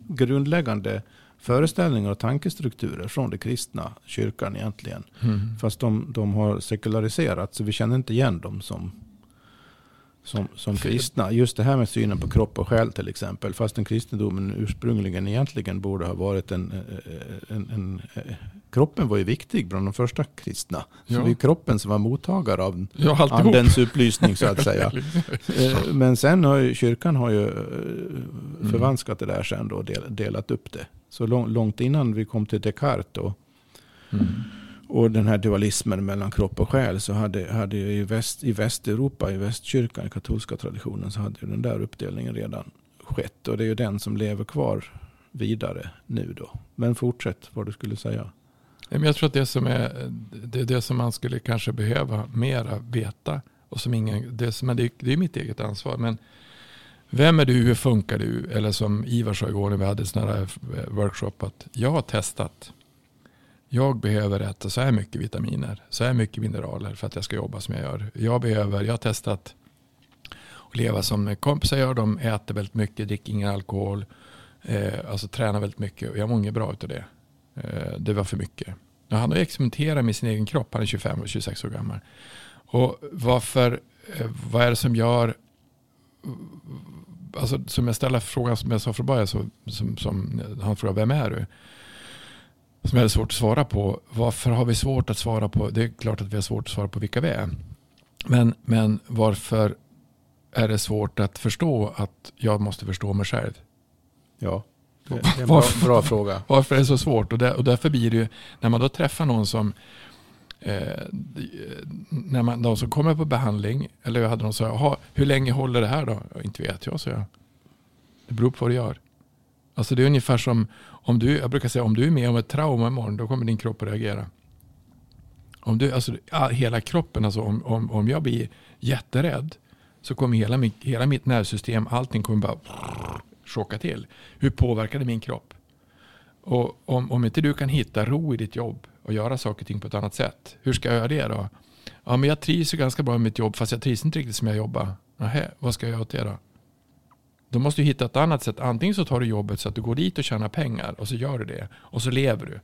grundläggande föreställningar och tankestrukturer från den kristna kyrkan egentligen. Mm. Fast de, de har sekulariserat så vi känner inte igen dem som, som, som kristna. Just det här med synen på kropp och själ till exempel. Fast den kristendomen ursprungligen egentligen borde ha varit en, eh, en, en, en Kroppen var ju viktig bland de första kristna. Så Ja. det är ju kroppen som var mottagare av Ja, andens upplysning så att säga. Eh, Men sen har ju kyrkan har ju eh, förvanskat det där sen då och del, delat upp det. Så lång, långt innan vi kom till Descartes och, Mm. och den här dualismen mellan kropp och själ så hade, hade i, väst, i Västeuropa, i västkyrkan, i katolska traditionen så hade den där uppdelningen redan skett. Och det är ju den som lever kvar vidare nu då. Men fortsätt vad du skulle säga. Ja, men Jag tror att det som är det, är det som man skulle kanske behöva mera veta. Och som ingen, det, är- det, det är mitt eget ansvar. Men vem är du? Hur funkar du? Eller som Ivar sa igår när vi hade en sån här eh, workshop. Att jag har testat. Jag behöver äta så här mycket vitaminer. Så här mycket mineraler för att jag ska jobba som jag gör. Jag behöver, jag har testat att leva som kompisar gör. De äter väldigt mycket, dricker ingen alkohol. Eh, alltså tränar väldigt mycket. Och jag mår inget bra utav det. Eh, det var för mycket. Och han har experimenterat med sin egen kropp. Han är 25 och 26 år gammal. Och varför, eh, vad är det som gör, alltså som jag ställer frågan som jag sa från början, så, som, som han frågar vem är du? Som jag hade svårt att svara på. Varför har vi svårt att svara på, det är klart att vi har svårt att svara på vilka vi är. Men, men varför är det svårt att förstå att jag måste förstå mig själv? Ja, det är en bra, Varför- bra fråga. Varför är det så svårt? Och, där, och därför blir det ju, när man då träffar någon som, eh, när man, de som kommer på behandling, eller jag hade någon sa, hur länge håller det här då? Inte vet jag, så jag. Det beror på vad du gör. Alltså det är ungefär som, om du, jag brukar säga, om du är med om ett trauma imorgon, då kommer din kropp att reagera. Om du, alltså, hela kroppen, alltså om, om, om jag blir jätterädd, så kommer hela, min, hela mitt nervsystem, allting kommer bara chocka till. Hur påverkar det min kropp? Och om, om inte du kan hitta ro i ditt jobb och göra saker och ting på ett annat sätt, hur ska jag göra det då? Ja, men jag trivs ju ganska bra med mitt jobb, fast jag trivs inte riktigt som jag jobbar. Nähä, vad ska jag göra åt det då? Då måste du hitta ett annat sätt. Antingen så tar du jobbet så att du går dit och tjänar pengar och så gör du det. Och så lever du.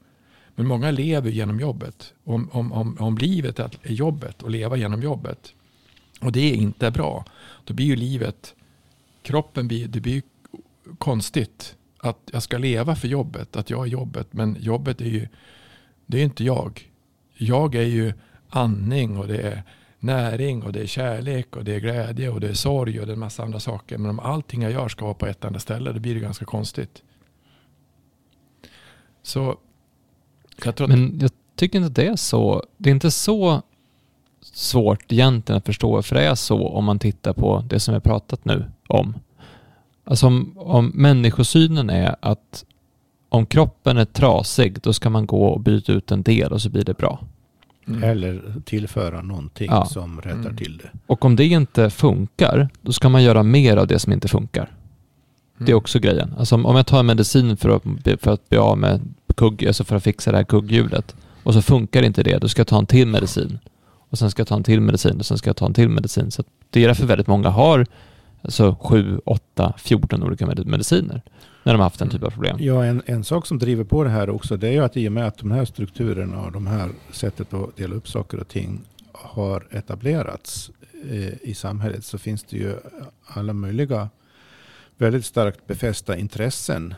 Men många lever genom jobbet. Om, om, om, om livet är jobbet och leva genom jobbet och det är inte bra, då blir ju livet, kroppen blir, det blir ju konstigt att jag ska leva för jobbet, att jag är jobbet. Men jobbet är ju, det är inte jag. Jag är ju andning och det är näring och det är kärlek och det är glädje och det är sorg och det är en massa andra saker. Men om allting jag gör ska vara på ett enda ställe, då blir det ganska konstigt. Så jag tror Men jag tycker inte att det är så. Det är inte så svårt egentligen att förstå för det är så om man tittar på det som vi har pratat nu om. Alltså om, om människosynen är att om kroppen är trasig då ska man gå och byta ut en del och så blir det bra. mm, Eller tillföra någonting Ja. som rättar Mm. till det. Och om det inte funkar då ska man göra mer av det som inte funkar. Det är också grejen. Alltså om jag tar en medicin för att, för att bli av med kugg, alltså för att fixa det här kugghjulet och så funkar inte det, då ska jag ta en till medicin. Och sen ska jag ta en till medicin och sen ska jag ta en till medicin. Så det är därför väldigt många har alltså 7, 8, 14 olika med- mediciner när de har haft den typen av problem. Ja, en, en sak som driver på det här också det är ju att i och med att de här strukturerna och de här sättet att dela upp saker och ting har etablerats eh, i samhället så finns det ju alla möjliga väldigt starkt befästa intressen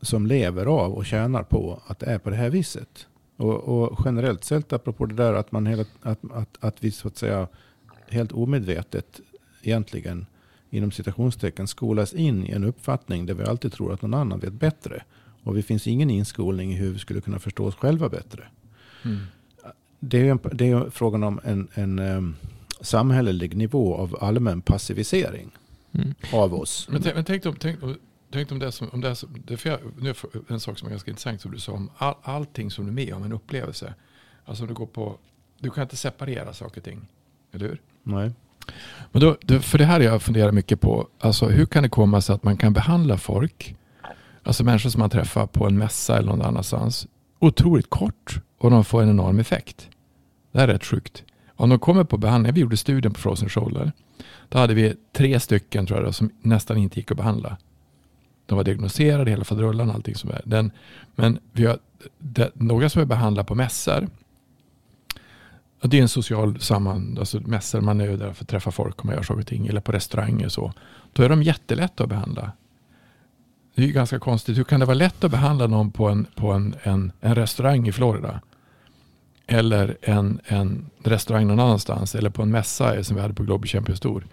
som lever av och tjänar på att det är på det här viset. Och, och generellt sett, apropå det där att, man hela, att, att, att vi så att säga helt omedvetet egentligen inom citationstecken skolas in i en uppfattning där vi alltid tror att någon annan vet bättre. Och det finns ingen inskolning i hur vi skulle kunna förstå oss själva bättre. Mm. Det är ju en, det är frågan om en, en um, samhällelig nivå av allmän passivisering Mm. av oss. Men tänk, men tänk, då, tänk Tänk om det som, om det är som, det är nu en sak som är ganska intressant som du sa om all, allting som du är med om, en upplevelse. Alltså du går på, du kan inte separera saker och ting. Eller hur? Nej. Men då, för det här jag funderar mycket på, alltså hur kan det komma sig att man kan behandla folk, alltså människor som man träffar på en mässa eller någon annanstans, otroligt kort och de får en enorm effekt. Det här är rätt sjukt. Om de kommer på behandling, vi gjorde studien på Frozen Shoulder, då hade vi tre stycken tror jag som nästan inte gick att behandla. De var diagnostiserade, hela faderullan och allting som är. Den, men vi har det, några som är behandlade på mässor. Det är en social samman, alltså mässor, man är ju där för att träffa folk och man gör saker och ting. Eller på restauranger och så. Då är de jättelätta att behandla. Det är ju ganska konstigt. Hur kan det vara lätt att behandla någon på en, på en, en, en restaurang i Florida? Eller en, en restaurang någon annanstans. Eller på en mässa som vi hade på Globe Champions Tour.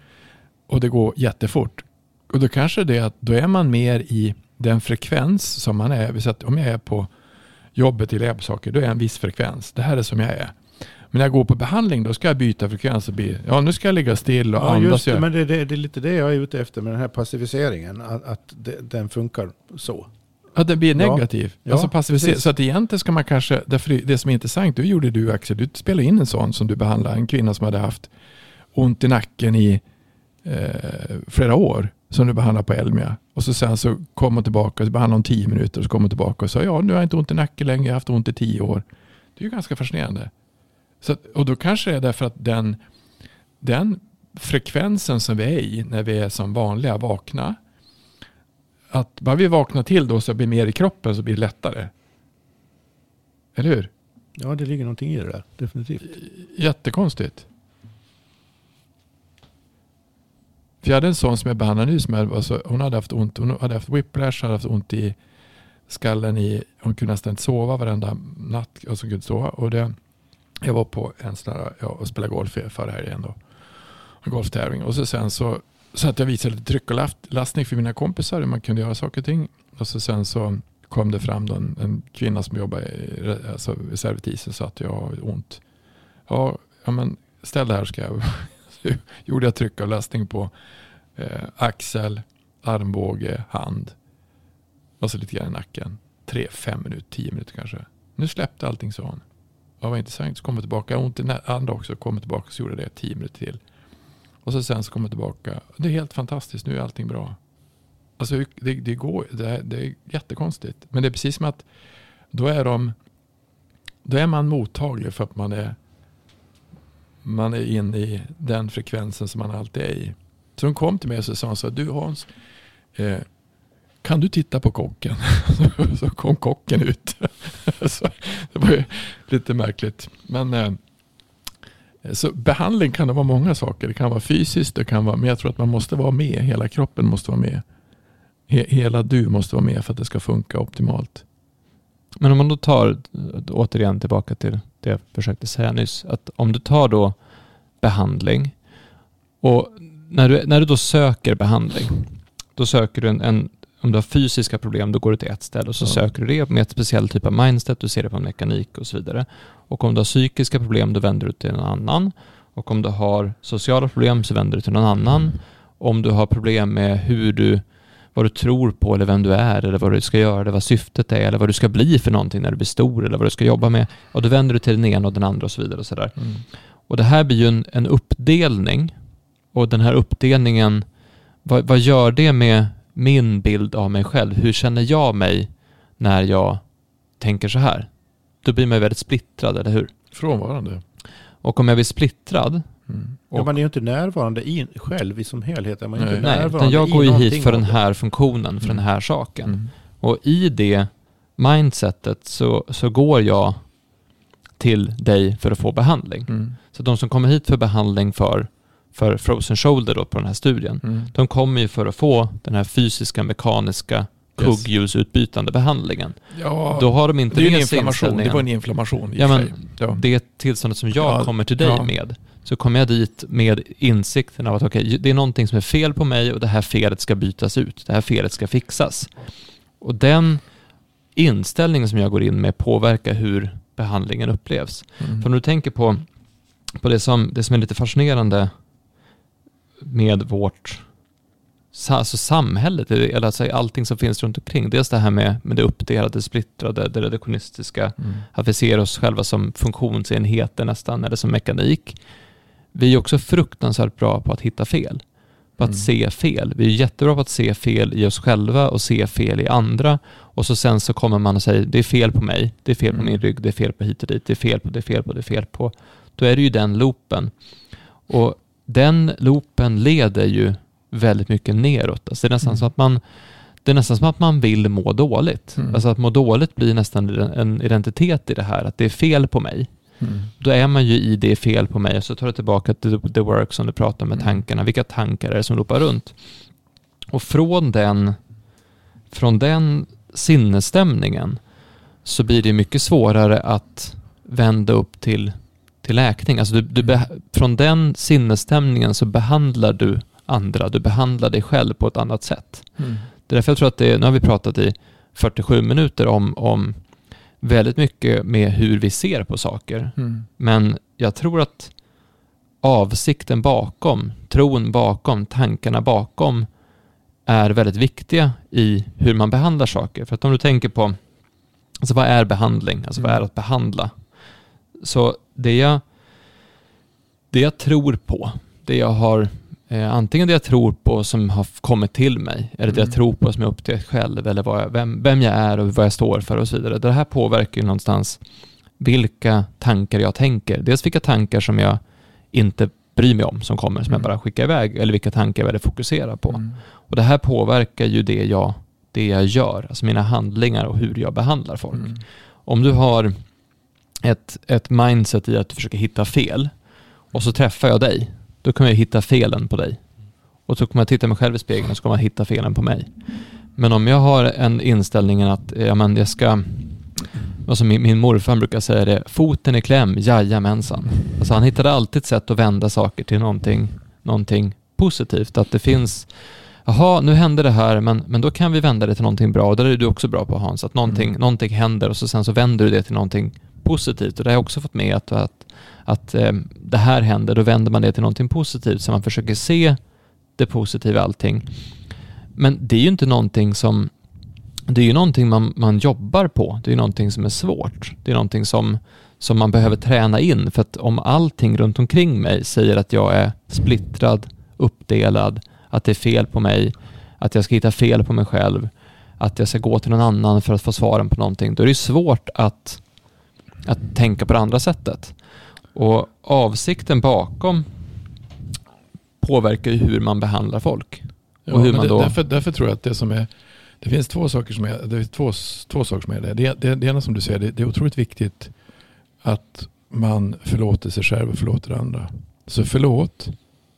Och det går jättefort. Och då kanske det är att då är man mer i den frekvens som man är. Så om jag är på jobbet i saker, då är jag en viss frekvens. Det här är som jag är. Men när jag går på behandling, då ska jag byta frekvens och bli, ja nu ska jag ligga still och Ja, andas. just det, men det, det, det är lite det jag är ute efter med den här passiviseringen. Att, att det, den funkar så. Ja, det blir Ja. negativ. Ja, alltså passivisera. precis. Så att egentligen ska man kanske, därför det- det som är intressant, du gjorde du Axel, du spelade in en sån som du behandlade, en kvinna som hade haft ont i nacken i eh, flera år, som du behandlade på Elmia. Och så sen så kom hon tillbaka, så behandlade hon tio minuter, och så kom hon tillbaka och sa, ja nu har jag inte ont i nacken längre, jag har haft ont i tio år. Det är ju ganska fascinerande. Så, och då kanske det är därför att den, den frekvensen som vi är i när vi är som vanliga vakna, att bara vi vaknar till då så blir mer i kroppen så blir det lättare. Eller hur? Ja, det ligger någonting i det där. Definitivt. Jättekonstigt. För jag hade en sån som jag behandlade nu. Som jag, alltså, hon hade haft ont. Hon hade haft whiplash, hade haft ont i skallen. I, hon kunde nästan inte sova varenda natt. Och så kunde sova. Och det, jag var på en sån här, ja, och spelade golf förra helgen då. En golftävling. Och så sen så, så att jag visade lite tryck och lastning för mina kompisar. Hur man kunde göra saker och ting. Och så sen så kom det fram då en, en kvinna som jobbar i, alltså, servitisen servitrisen. Så att jag har ont. Ja, ja men ställ det här ska jag. Så gjorde jag tryck och lastning på eh, axel, armbåge, hand. Och så lite grann i nacken. Tre, fem minuter, tio minuter kanske. Nu släppte allting sa hon. Ja, vad intressant. Så kom jag tillbaka. Jag har ont i andra också. Kom jag tillbaka så gjorde jag det tio minuter till. Och så sen så kom jag tillbaka. Det är helt fantastiskt. Nu är allting bra. Alltså det, det går. Det är, det är jättekonstigt. Men det är precis som att då är de då är man mottaglig för att man är man är inne i den frekvensen som man alltid är i. Så de kom till mig och så sa så här, du Hans, eh, kan du titta på kocken? så kom kocken ut. så det var ju lite märkligt. Men eh, så behandling kan det vara många saker. Det kan vara fysiskt, det kan vara, men jag tror att man måste vara med. Hela kroppen måste vara med. He, hela du måste vara med för att det ska funka optimalt. Men om man då tar, återigen tillbaka till det jag försökte säga nyss, att om du tar då behandling och när du, när du då söker behandling, då söker du en, en om du har fysiska problem, då går du till ett ställe och så Ja. söker du det med ett speciellt typ av mindset, du ser det på mekanik och så vidare. Och om du har psykiska problem, då vänder du till en annan. Och om du har sociala problem så vänder du till någon annan. Om du har problem med hur du, vad du tror på eller vem du är eller vad du ska göra eller vad syftet är eller vad du ska bli för någonting när du blir stor eller vad du ska jobba med. Och då vänder du till den ena och den andra och så vidare och så där. Mm. Och det här blir ju en, en uppdelning. Och den här uppdelningen, vad, vad gör det med min bild av mig själv? Hur känner jag mig när jag tänker så här? Då blir man ju väldigt splittrad, eller hur? Frånvarande. Och om jag blir splittrad, Mm. Ja, man är ju inte närvarande i, själv i som helhet. Är man Nej. inte nej, närvarande utan jag går ju hit för den här funktionen, för Mm. den här saken. Mm. Och i det mindsetet så, så går jag till dig för att få behandling. Mm. Så de som kommer hit för behandling för, för frozen shoulder då på den här studien, Mm. de kommer ju för att få den här fysiska, mekaniska, Yes. kugghjulsutbytande behandlingen. Ja, Då har de inte det är en inflammation. Det var en inflammation i Ja, men. Ja. det tillståndet som jag Ja, kommer till dig ja. med, så kommer jag dit med insikten av att okej, det är någonting som är fel på mig och det här felet ska bytas ut. Det här felet ska fixas. Och den inställningen som jag går in med påverkar hur behandlingen upplevs. Mm. För om du tänker på, på det, som, det som är lite fascinerande med vårt alltså samhället, eller alltså allting som finns runt omkring. Dels det här med, med det uppdelade, splittrade, det reduktionistiska, Mm. att vi ser oss själva som funktionsenheter nästan, eller som mekanik. Vi är också fruktansvärt bra på att hitta fel, på att Mm. se fel. Vi är jättebra på att se fel i oss själva och se fel i andra. Och så sen så kommer man och säger, det är fel på mig, det är fel på Mm. min rygg, det är fel på hit och dit, det är fel på, det är fel på, det är fel på. Då är det ju den loopen. Och den loopen leder ju väldigt mycket neråt. Alltså det är nästan Mm. som att man det är nästan som att man vill må dåligt. Mm. Alltså att må dåligt blir nästan en identitet i det här, att det är fel på mig. Mm. Då är man ju i det fel på mig och så tar du tillbaka till the work som du pratar med Mm. tankarna. Vilka tankar är det som loopar runt? Och från den, från den sinnesstämningen så blir det mycket svårare att vända upp till, till läkning. Alltså du, du från den sinnesstämningen så behandlar du andra, du behandlar dig själv på ett annat sätt. Mm. Det är därför jag tror att det, nu har vi pratat i 47 minuter om, om väldigt mycket med hur vi ser på saker. Mm. Men jag tror att avsikten bakom, tron bakom, tankarna bakom är väldigt viktiga i hur man behandlar saker. För att om du tänker på, alltså vad är behandling? Alltså vad är att behandla? Så det jag, det jag tror på, det jag har, eh, antingen det jag tror på som har kommit till mig, eller det jag Mm. tror på som jag upptäckt själv, eller vad jag, vem, vem jag är och vad jag står för och så vidare. Det här påverkar ju någonstans vilka tankar jag tänker. Dels vilka tankar som jag inte bryr mig om som kommer, som jag Mm. bara skickar iväg, eller vilka tankar jag väljer fokusera på. Mm. Och det här påverkar ju det jag, det jag gör, alltså mina handlingar och hur jag behandlar folk. Mm. Om du har ett, ett mindset i att du försöker hitta fel och så träffar jag dig, då kommer jag hitta felen på dig. Och så kommer jag titta mig själv i spegeln och så kommer jag hitta felen på mig. Men om jag har en inställningen att ja, men jag ska, som min, min morfar brukar säga det, foten i kläm, jajamensan. Alltså han hittade alltid ett sätt att vända saker till någonting, någonting positivt. Att det finns, jaha, nu hände det här, men, men då kan vi vända det till någonting bra. Och där är du också bra på Hans, att någonting, Mm. någonting händer och så sen så vänder du det till någonting positivt. Och det har jag också fått med att, att, att eh, det här händer, då vänder man det till någonting positivt. Så man försöker se det positiva i allting. Men det är ju inte någonting som det är ju någonting man, man jobbar på. Det är ju någonting som är svårt. Det är någonting som, som man behöver träna in. För att om allting runt omkring mig säger att jag är splittrad, uppdelad, att det är fel på mig, att jag ska hitta fel på mig själv, att jag ska gå till någon annan för att få svaren på någonting, då är det svårt att, att tänka på det andra sättet. Och avsikten bakom påverkar ju hur man behandlar folk. Ja, Och hur man då- därför, därför tror jag att det som är det finns två saker som är det. Är två, två saker som är det. Det, det, det ena som du säger, det, det är otroligt viktigt att man förlåter sig själv och förlåter andra. Så förlåt,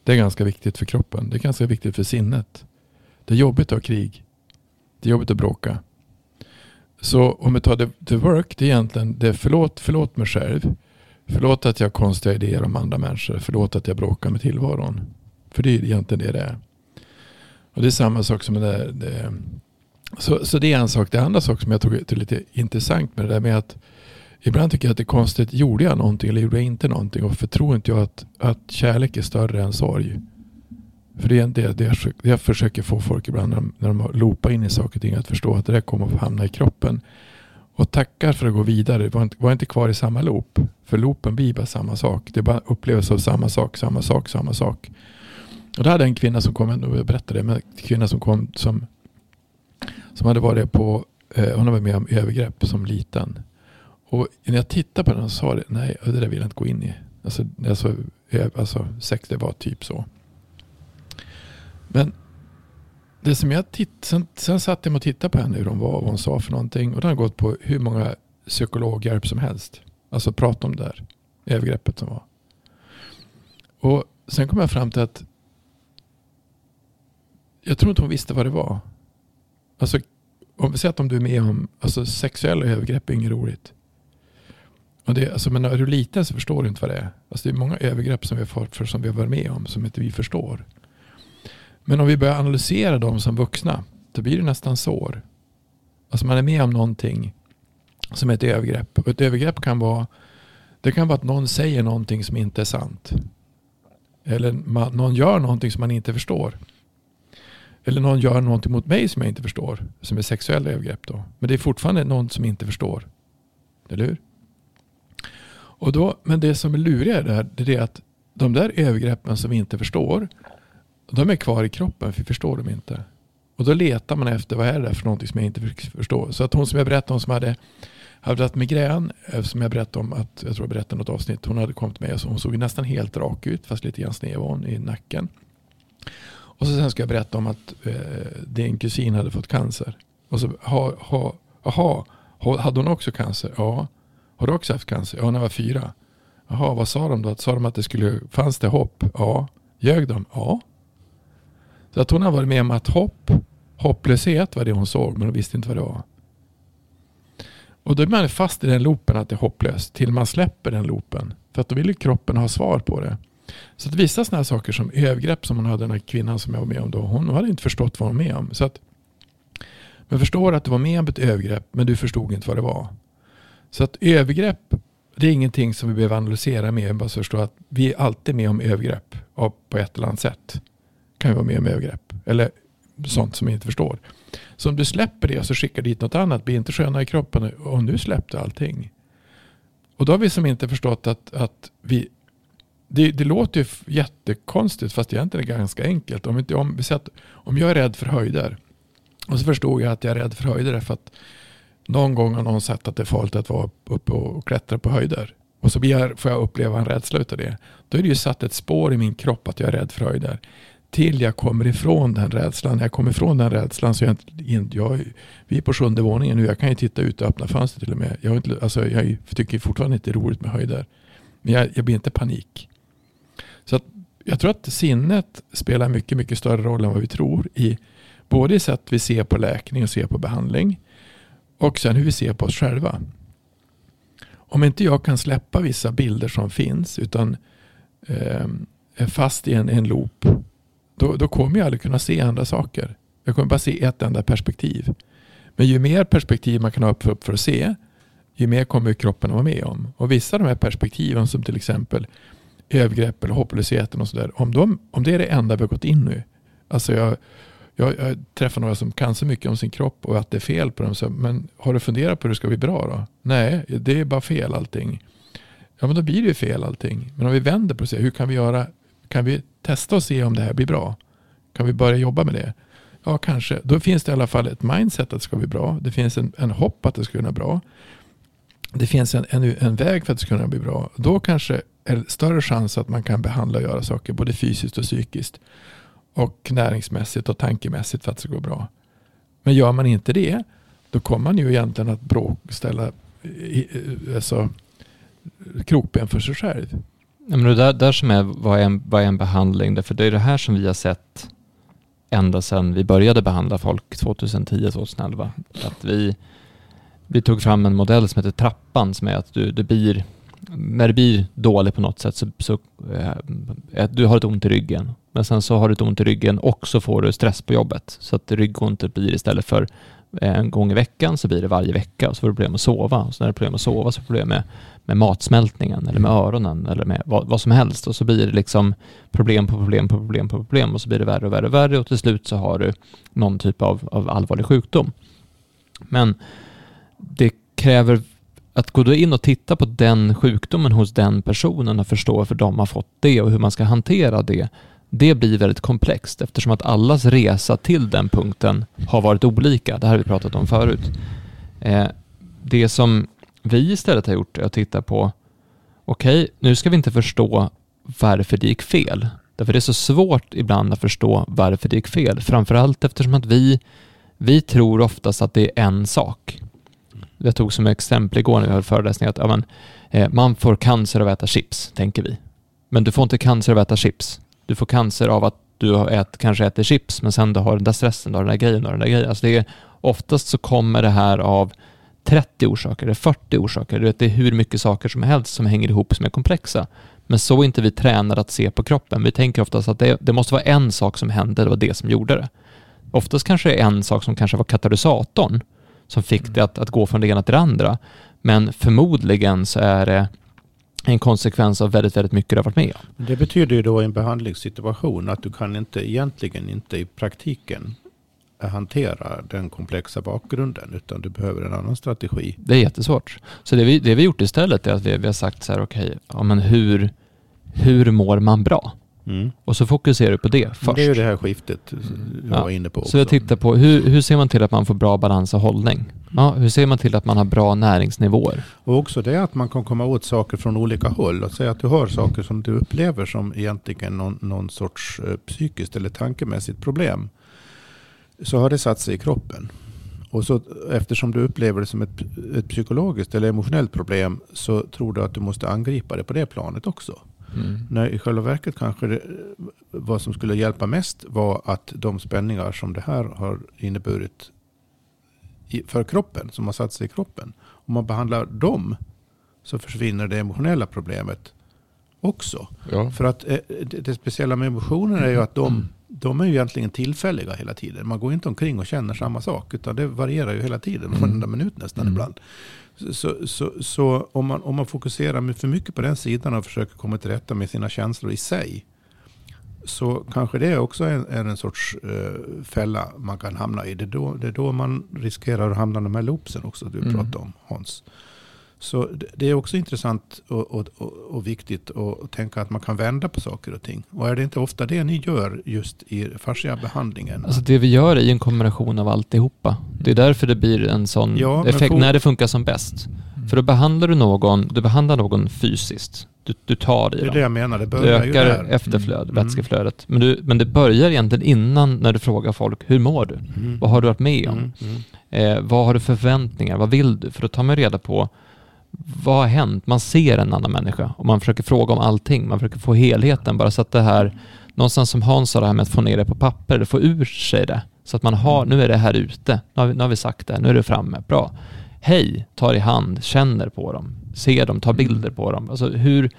det är ganska viktigt för kroppen. Det är ganska viktigt för sinnet. Det är jobbigt att ha krig. Det är jobbigt att bråka. Så om vi tar the, the work, det är egentligen det är förlåt, förlåt mig själv. Förlåt att jag har konstiga idéer om andra människor. Förlåt att jag bråkar med tillvaron. För det är egentligen det det är. Och det är samma sak som det där. Det, så, så det är en sak. Det andra sak som jag tror är lite intressant med det där med att ibland tycker jag att det är konstigt. Gjorde jag någonting eller gjorde jag inte någonting? Och för tror inte jag att, att kärlek är större än sorg? För det är det, det, jag, det jag försöker få folk ibland när de, när de har in i saker och ting att förstå att det där kommer att hamna i kroppen. Och tackar för att gå vidare. Var inte, var inte kvar i samma loop. För loopen blir bara samma sak. Det är bara upplevelse av samma sak, samma sak, samma sak. Och då hade jag en kvinna som kom, jag berättade det, men en kvinna som kom som, som hade varit på, eh, hon var med om övergrepp som liten. Och när jag tittade på den så sa det, nej det där vill jag inte gå in i. Alltså, alltså, eh, alltså sex det var typ så. Men det som jag titt, sen, sen satt jag och tittade på henne hur hon var och vad hon sa för någonting. Och det har gått på hur många psykologhjälp som helst. Alltså prata om det där övergreppet som var. Och sen kom jag fram till att jag tror inte hon visste vad det var. Alltså, om vi säger att om du är med om alltså, sexuella övergrepp är inget roligt. Och det, alltså, men när du är liten så förstår du inte vad det är. Alltså, det är många övergrepp som vi har fått för som vi har varit med om som inte vi förstår. Men om vi börjar analysera dem som vuxna då blir det nästan sår. Alltså man är med om någonting som är ett övergrepp. Och ett övergrepp kan vara det kan vara att någon säger någonting som inte är sant. Eller man, någon gör någonting som man inte förstår. Eller någon gör någonting mot mig som jag inte förstår. Som är sexuella övergrepp då. Men det är fortfarande någon som inte förstår. Eller hur? Och då, men det som är luriga där, det är att de där övergreppen som vi inte förstår, de är kvar i kroppen för vi förstår dem inte. Och då letar man efter vad är det för någonting som jag inte förstår. Så att hon som jag berättade om som hade hade haft migrän, eh, som jag berättade om, att, jag tror jag berättade något avsnitt, hon hade kommit med så hon såg nästan helt rak ut, fast lite grann sned var hon i nacken. Och så sen ska jag berätta om att eh, din kusin hade fått cancer. Och så, ha, ha, aha, hade hon också cancer? Ja. Har du också haft cancer? Ja, när jag var fyra. Jaha, vad sa de då? Sa de att det skulle, fanns det hopp? Ja. Ljög de? Ja. Så att hon har varit med om att hopp, hopplöshet var det hon såg, men hon visste inte vad det var. Och då är man fast i den loopen att det är hopplöst till man släpper den loopen. För att då vill ju kroppen ha svar på det. Så att vissa sådana här saker som övergrepp som hon hade, den här kvinnan som jag var med om då, hon hade inte förstått vad hon var med om. Så att, men förstår att du var med om ett övergrepp, men du förstod inte vad det var. Så att övergrepp, det är ingenting som vi behöver analysera mer än bara förstå att vi är alltid med om övergrepp på ett eller annat sätt. Kan vi vara med om övergrepp. Eller sånt som vi inte förstår. Så om du släpper det och så skickar dit något annat, blir inte sköna i kroppen och nu släppte allting. Och då har vi som inte förstått att, att vi, det, det låter ju jättekonstigt fast egentligen är det ganska enkelt. Om, inte, om, vi att, om jag är rädd för höjder och så förstod jag att jag är rädd för höjder för att någon gång har någon sagt att det är farligt att vara uppe och klättra på höjder. Och så får jag uppleva en rädsla av det. Då är det ju satt ett spår i min kropp att jag är rädd för höjder till jag kommer ifrån den rädslan. När jag kommer ifrån den rädslan så är jag, jag, vi är på sjunde våningen nu. Jag kan ju titta ut och öppna fönstret till och med. Jag, inte, alltså, jag tycker fortfarande inte det är roligt med höjder. Men jag, jag blir inte panik. Så att, jag tror att sinnet spelar mycket, mycket större roll än vad vi tror. I, både i sätt vi ser på läkning och ser på behandling. Och sen hur vi ser på oss själva. Om inte jag kan släppa vissa bilder som finns utan eh, är fast i en, en loop då, då kommer jag aldrig kunna se andra saker. Jag kommer bara se ett enda perspektiv. Men ju mer perspektiv man kan ha upp för, upp för att se, ju mer kommer kroppen att vara med om. Och vissa av de här perspektiven som till exempel övergrepp eller hopplösheten och sådär. Om, de, om det är det enda vi har gått in nu. Alltså jag, jag, jag träffar några som kan så mycket om sin kropp och att det är fel på dem. Så, men har du funderat på hur det ska bli bra då? Nej, det är bara fel allting. Ja men då blir det ju fel allting. Men om vi vänder på det, hur kan vi göra kan vi testa och se om det här blir bra? Kan vi börja jobba med det? Ja, kanske. Då finns det i alla fall ett mindset att det ska bli bra. Det finns en, en hopp att det ska kunna bli bra. Det finns en, en, en väg för att det ska kunna bli bra. Då kanske är det större chans att man kan behandla och göra saker både fysiskt och psykiskt. Och näringsmässigt och tankemässigt för att det ska gå bra. Men gör man inte det, då kommer man ju egentligen att bråk, ställa alltså, krokben för sig själv. Men det där, där som är vad, är en, vad är en behandling, därför det är det här som vi har sett ända sedan vi började behandla folk 2010-2011. Att vi, vi tog fram en modell som heter trappan som är att du, det blir, när det blir dåligt på något sätt så, så äh, du har ett ont i ryggen. Men sen så har du ett ont i ryggen och så får du stress på jobbet. Så att ryggontet blir istället för en gång i veckan så blir det varje vecka och så får du problem att sova. Och så när du har problem att sova så får du problem med, med matsmältningen eller med öronen eller med vad, vad, som helst och så blir det liksom problem på problem på problem på problem och så blir det värre och värre och värre och till slut så har du någon typ av, av allvarlig sjukdom. Men det kräver att gå in och titta på den sjukdomen hos den personen och förstå varför de har fått det och hur man ska hantera det det blir väldigt komplext eftersom att allas resa till den punkten har varit olika. Det här har vi pratat om förut. Eh, det som vi istället har gjort är att titta på, okej, okay, nu ska vi inte förstå varför det gick fel. Därför det är så svårt ibland att förstå varför det gick fel. Framförallt eftersom att vi, vi tror oftast att det är en sak. Jag tog som exempel igår när vi höll föreläsning att ja, men, eh, man får cancer av att äta chips, tänker vi. Men du får inte cancer av att äta chips du får cancer av att du ät, kanske äter chips, men sen du har den där stressen, du har den där grejen och den där grejen. Alltså det är, oftast så kommer det här av 30 orsaker, eller 40 orsaker. Du vet, det är hur mycket saker som helst som hänger ihop som är komplexa. Men så är inte vi tränade att se på kroppen. Vi tänker oftast att det, det måste vara en sak som hände, det var det som gjorde det. Oftast kanske det är en sak som kanske var katalysatorn som fick det att, att gå från det ena till det andra. Men förmodligen så är det en konsekvens av väldigt, väldigt mycket du har varit med om. Det betyder ju då i en behandlingssituation att du kan inte egentligen inte i praktiken hantera den komplexa bakgrunden utan du behöver en annan strategi. Det är jättesvårt. Så det vi, det vi gjort istället är att vi, vi har sagt så här, okej, okay, ja, men hur, hur mår man bra? Mm. Och så fokuserar du på det först. Det är ju det här skiftet du ja. var inne på. Också. Så jag tittar på hur, hur ser man till att man får bra balans och hållning? Ja, hur ser man till att man har bra näringsnivåer? Och också det att man kan komma åt saker från olika håll. Att säga att du har saker som du upplever som egentligen någon, någon sorts eh, psykiskt eller tankemässigt problem. Så har det satt sig i kroppen. Och så, eftersom du upplever det som ett, ett psykologiskt eller emotionellt problem så tror du att du måste angripa det på det planet också. Mm. När i själva verket kanske det, vad som skulle hjälpa mest var att de spänningar som det här har inneburit för kroppen, som har satt sig i kroppen. Om man behandlar dem så försvinner det emotionella problemet också. Ja. För att eh, det, det, speciella med emotioner är ju att de, mm. De är ju egentligen tillfälliga hela tiden. Man går inte omkring och känner samma sak, utan det varierar ju hela tiden, mm. varenda minut nästan mm. ibland. Så, så, så, om, man, om man fokuserar för mycket på den sidan och försöker komma till rätta med sina känslor i sig. Så kanske det också är, är en sorts uh, fälla man kan hamna i. Det är, då, det är då man riskerar att hamna i de här loopsen också. Du mm. pratade om Hans. Så det är också intressant och, och, och, viktigt att tänka att man kan vända på saker och ting. Och är det inte ofta det ni gör just i fasciabehandlingen? Alltså det vi gör är en kombination av alltihopa. Det är därför det blir en sån ja, effekt när det funkar som bäst. För då behandlar du någon, du behandlar någon fysiskt. Du, du tar i dem. Det är det jag menar, det börjar Du ökar ju där. efterflöd, mm. vätskeflödet. Men, du, men det börjar egentligen innan när du frågar folk, hur mår du? Mm. Vad har du varit med om? Mm. mm. Eh, vad har du för förväntningar? Vad vill du? För då tar man reda på vad har hänt? Man ser en annan människa och man försöker fråga om allting. Man försöker få helheten bara så att det här, någonstans som Hans sa det här med att få ner det på papper, eller få ur sig det. Så att man har, nu är det här ute, nu har vi, nu har vi sagt det, nu är det framme, bra. Hej, tar i hand, känner på dem, ser dem, tar bilder på dem. Alltså hur,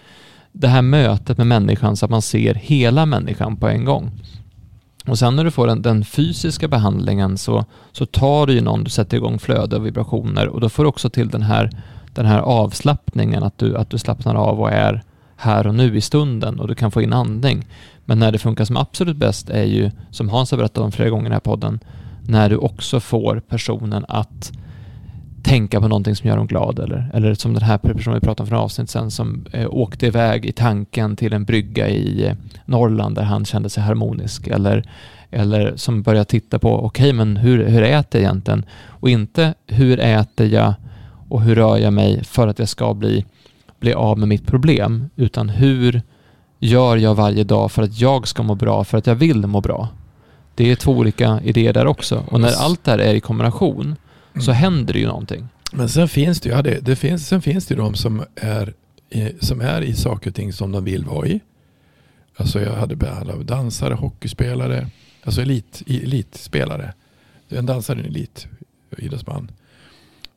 det här mötet med människan så att man ser hela människan på en gång. Och sen när du får den, den, fysiska behandlingen så, så tar du ju någon, du sätter igång flöde och vibrationer och då får du också till den här den här avslappningen, att du, att du slappnar av och är här och nu i stunden och du kan få in andning. Men när det funkar som absolut bäst är ju, som Hans har berättat om flera gånger i den här podden, när du också får personen att tänka på någonting som gör dem glad eller, eller som den här personen vi pratade om för avsnitt sen som eh, åkte iväg i tanken till en brygga i eh, Norrland där han kände sig harmonisk eller, eller som börjar titta på okej okay, men hur, hur äter jag egentligen och inte hur äter jag och hur rör jag mig för att jag ska bli, bli av med mitt problem, utan hur gör jag varje dag för att jag ska må bra, för att jag vill må bra. Det är två olika idéer där också. Och när allt det här är i kombination så händer det ju någonting. Men sen finns det ju, ja, det, det finns, sen finns det ju de som är, som är i saker och ting som de vill vara i. Alltså jag hade behandlat dansare, hockeyspelare, alltså elit, elitspelare. En dansare, en elit idrottsman.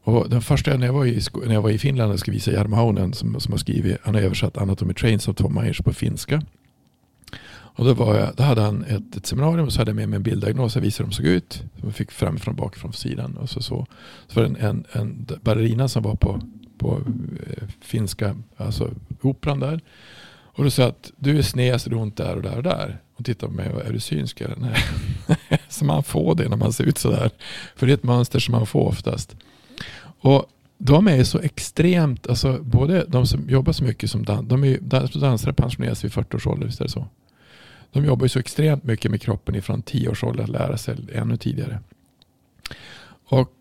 Och den första, när jag var i, när jag var i Finland och skulle visa Jarmo Haunen som, som har skrivit, han har översatt Anatomy Trains av Tom Myers på finska. Och då, var jag, då hade han ett, ett seminarium och så hade jag med mig en bilddiagnos. Jag visade hur de såg ut. Som jag fick framifrån, bakifrån, sidan. Och så, så, så var det en, en, en ballerina som var på, på eh, finska, alltså operan där. Och då sa att du är sned så du har ont där och där och där. Och tittade på mig och är du synsk eller? Nej. så man får det när man ser ut sådär. För det är ett mönster som man får oftast. Och de är så extremt, alltså både de som jobbar så mycket som dans, de är, alltså dansare pensioneras vid 40 års ålder, visst är det så? De jobbar ju så extremt mycket med kroppen ifrån 10 års ålder att lära sig ännu tidigare. Och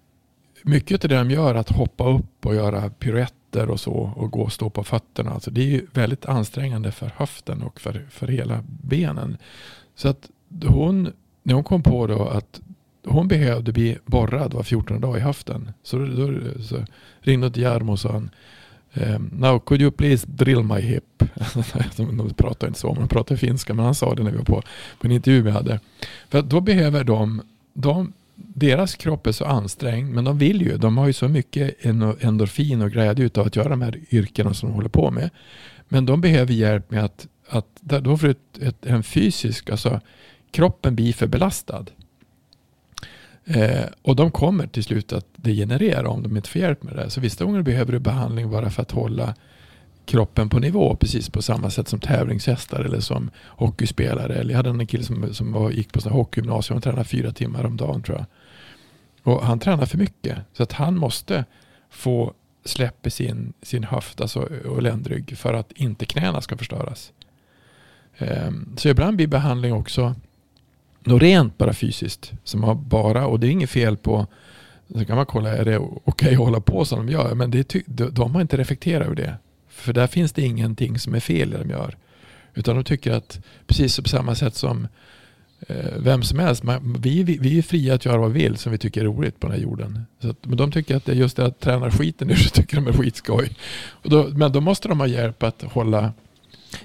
mycket av det de gör, att hoppa upp och göra piruetter och så och gå och stå på fötterna, alltså det är ju väldigt ansträngande för höften och för, för hela benen. Så att hon, när hon kom på då att hon behövde bli borrad var 14 dag i höften. Så, då, då så ringde hon till Jarmo och sa han, ehm, Now could you please drill my hip? de pratar inte så, de pratar finska, men han sa det när vi var på, på en intervju vi hade. För då behöver de, de, deras kropp är så ansträngd, men de vill ju, de har ju så mycket endorfin och glädje av att göra de här yrkena som de håller på med. Men de behöver hjälp med att, att då får ett, ett, en fysisk, alltså kroppen blir för belastad. Eh, och de kommer till slut att degenerera om de inte får hjälp med det. Så vissa gånger behöver du behandling bara för att hålla kroppen på nivå precis på samma sätt som tävlingshästar eller som hockeyspelare. Eller jag hade en kille som, som var, gick på hockeygymnasium och tränade fyra timmar om dagen tror jag. Och han tränar för mycket så att han måste få släpp i sin, sin höft alltså, och ländrygg för att inte knäna ska förstöras. Eh, så ibland blir behandling också något rent bara fysiskt. Som har bara, och det är inget fel på så kan man kolla, är det okej okay att hålla på som de gör? Men det, de har inte reflekterat över det. För där finns det ingenting som är fel i det de gör. Utan de tycker att precis på samma sätt som eh, vem som helst, man, vi, vi, vi, är fria att göra vad vi vill som vi tycker är roligt på den här jorden. Så att, men de tycker att det är just det att träna skiten nu så tycker de är skitskoj. Och då, men då måste de ha hjälp att hålla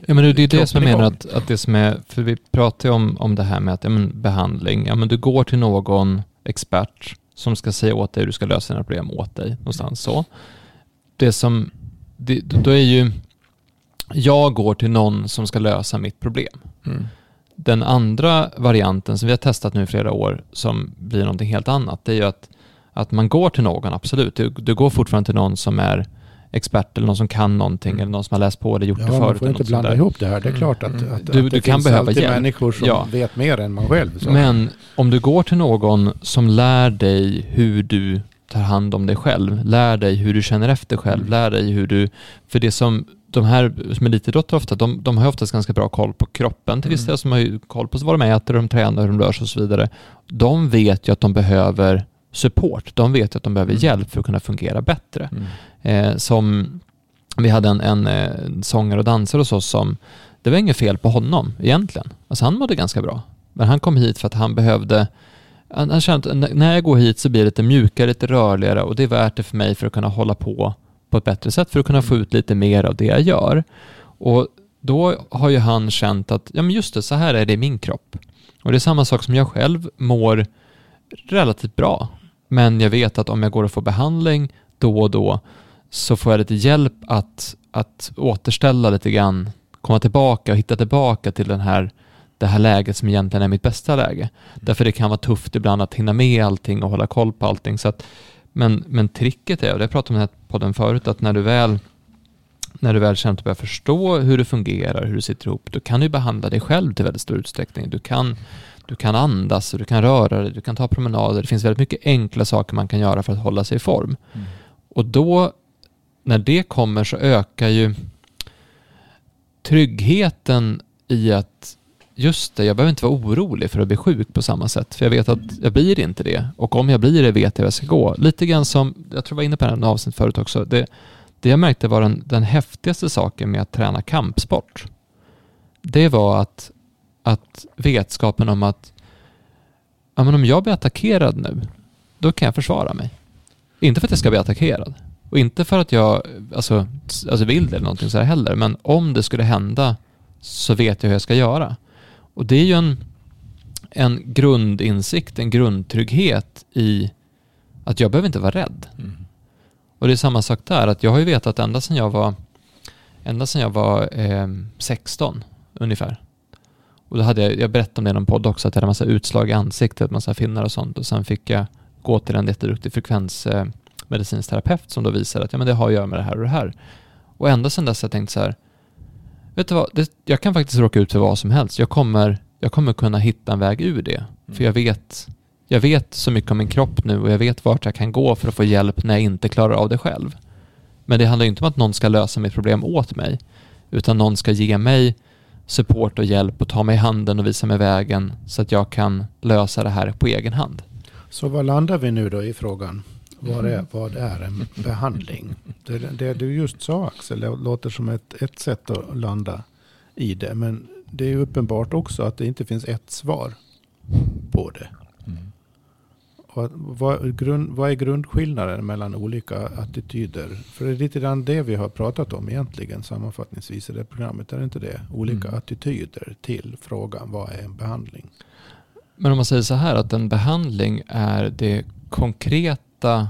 Ja, men det är det som jag menar att, att det som är, för vi pratar ju om, om det här med att ja, men behandling, ja men du går till någon expert som ska säga åt dig hur du ska lösa dina problem åt dig någonstans så. Det som, det, då är ju, jag går till någon som ska lösa mitt problem. Mm. Den andra varianten som vi har testat nu i flera år som blir någonting helt annat, det är ju att, att man går till någon, absolut. Du, du går fortfarande till någon som är expert eller någon som kan någonting mm. eller någon som har läst på det, gjort ja, det förut. Man får inte blanda ihop det här. Det är klart att, mm. att, du, att du det kan finns behöva alltid hjälp. människor som ja. vet mer än man själv. Så. Men om du går till någon som lär dig hur du tar hand om dig själv, lär dig hur du känner efter själv, mm. lär dig hur du... För det som de här som elitidrottare ofta, de, de har oftast ganska bra koll på kroppen till viss mm. del, som har ju koll på vad de äter, hur de tränar, hur de rör sig och så vidare. De vet ju att de behöver support. De vet att de behöver mm. hjälp för att kunna fungera bättre. Mm. Eh, som vi hade en, en, en sångare och dansare hos oss som, det var inget fel på honom egentligen. Alltså han mådde ganska bra. Men han kom hit för att han behövde han, han kände att när jag går hit så blir det lite mjukare, lite rörligare och det är värt det för mig för att kunna hålla på på ett bättre sätt, för att kunna få ut lite mer av det jag gör. Och då har ju han känt att, ja men just det, så här är det i min kropp. Och det är samma sak som jag själv mår relativt bra. Men jag vet att om jag går och får behandling då och då så får jag lite hjälp att, att återställa lite grann, komma tillbaka och hitta tillbaka till den här, det här läget som egentligen är mitt bästa läge. Mm. Därför det kan vara tufft ibland att hinna med allting och hålla koll på allting. Så att, men, men tricket är, och det pratat om den här podden förut, att när du väl när du väl känner att du börjar förstå hur det fungerar, hur du sitter ihop, då kan du behandla dig själv till väldigt stor utsträckning. Du kan, du kan andas, du kan röra dig, du kan ta promenader. Det finns väldigt mycket enkla saker man kan göra för att hålla sig i form. Mm. Och då när det kommer så ökar ju tryggheten i att just det, jag behöver inte vara orolig för att bli sjuk på samma sätt. För jag vet att jag blir inte det. Och om jag blir det vet jag var jag ska gå. Lite grann som, jag tror jag var inne på det här avsnitt förut också. Det, det jag märkte var den, den häftigaste saken med att träna kampsport. Det var att, att vetskapen om att ja, men om jag blir attackerad nu, då kan jag försvara mig. Inte för att jag ska bli attackerad, och inte för att jag alltså, alltså vill det eller någonting så här heller, men om det skulle hända så vet jag hur jag ska göra. Och det är ju en, en grundinsikt, en grundtrygghet i att jag behöver inte vara rädd. Mm. Och det är samma sak där, att jag har ju vetat ända sedan jag var, ända sedan jag var eh, 16 ungefär. Och då hade jag, jag berättade om det i någon podd också, att jag hade massa utslag i ansiktet, massa finnar och sånt. Och sen fick jag gå till en jätteduktig frekvens eh, terapeut som då visar att ja, men det har att göra med det här och det här. Och ända sedan dess har jag tänkt så här, vet du vad, det, jag kan faktiskt råka ut för vad som helst. Jag kommer, jag kommer kunna hitta en väg ur det. Mm. För jag vet, jag vet så mycket om min kropp nu och jag vet vart jag kan gå för att få hjälp när jag inte klarar av det själv. Men det handlar inte om att någon ska lösa mitt problem åt mig, utan någon ska ge mig support och hjälp och ta mig i handen och visa mig vägen så att jag kan lösa det här på egen hand. Så vad landar vi nu då i frågan? Vad är, mm. vad är en behandling? Det, det du just sa Axel det låter som ett, ett sätt att landa i det. Men det är uppenbart också att det inte finns ett svar på det. Vad, grund, vad är grundskillnaden mellan olika attityder? För det är lite grann det vi har pratat om egentligen sammanfattningsvis i det programmet. Är det inte det? Olika mm. attityder till frågan vad är en behandling? Men om man säger så här att en behandling är det konkreta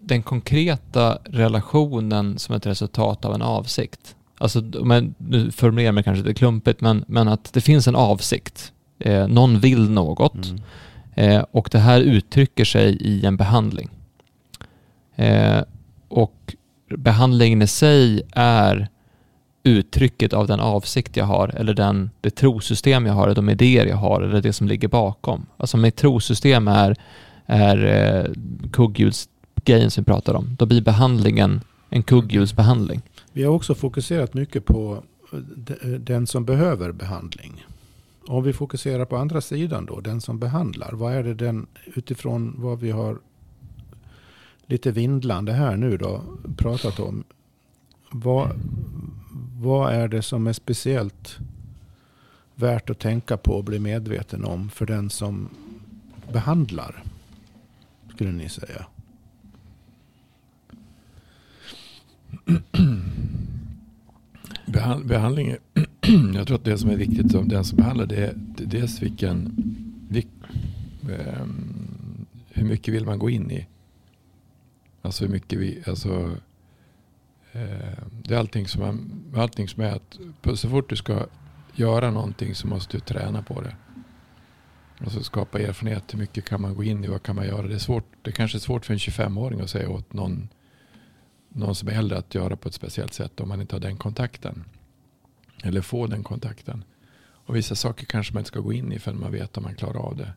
den konkreta relationen som ett resultat av en avsikt. Alltså, men, nu formulerar mig kanske lite klumpigt, men, men att det finns en avsikt. Eh, någon vill något mm eh, och det här uttrycker sig i en behandling. Eh, och behandlingen i sig är uttrycket av den avsikt jag har eller den, det trosystem jag har, eller de idéer jag har eller det som ligger bakom. Alltså mitt trosystem är, är eh, kugghjulsgrejen som vi pratar om. Då blir behandlingen en kugghjulsbehandling. Vi har också fokuserat mycket på eh, eh, den som behöver behandling. Om vi fokuserar på andra sidan då, den som behandlar. Vad är det den, utifrån vad vi har lite vindlande här nu då, pratat om. Vad, vad är det som är speciellt värt att tänka på och bli medveten om för den som behandlar? Skulle ni säga. Behand, behandling, jag tror att det som är viktigt som den som behandlar det är dels vilken, vilk, eh, hur mycket vill man gå in i? Alltså hur mycket vi, alltså eh, det är allting som, man, allting som är att så fort du ska göra någonting så måste du träna på det. Alltså skapa erfarenhet, hur mycket kan man gå in i, vad kan man göra? Det är svårt, det kanske är svårt för en 25-åring att säga åt någon någon som är äldre att göra på ett speciellt sätt om man inte har den kontakten. Eller få den kontakten. Och vissa saker kanske man inte ska gå in i förrän man vet om man klarar av det.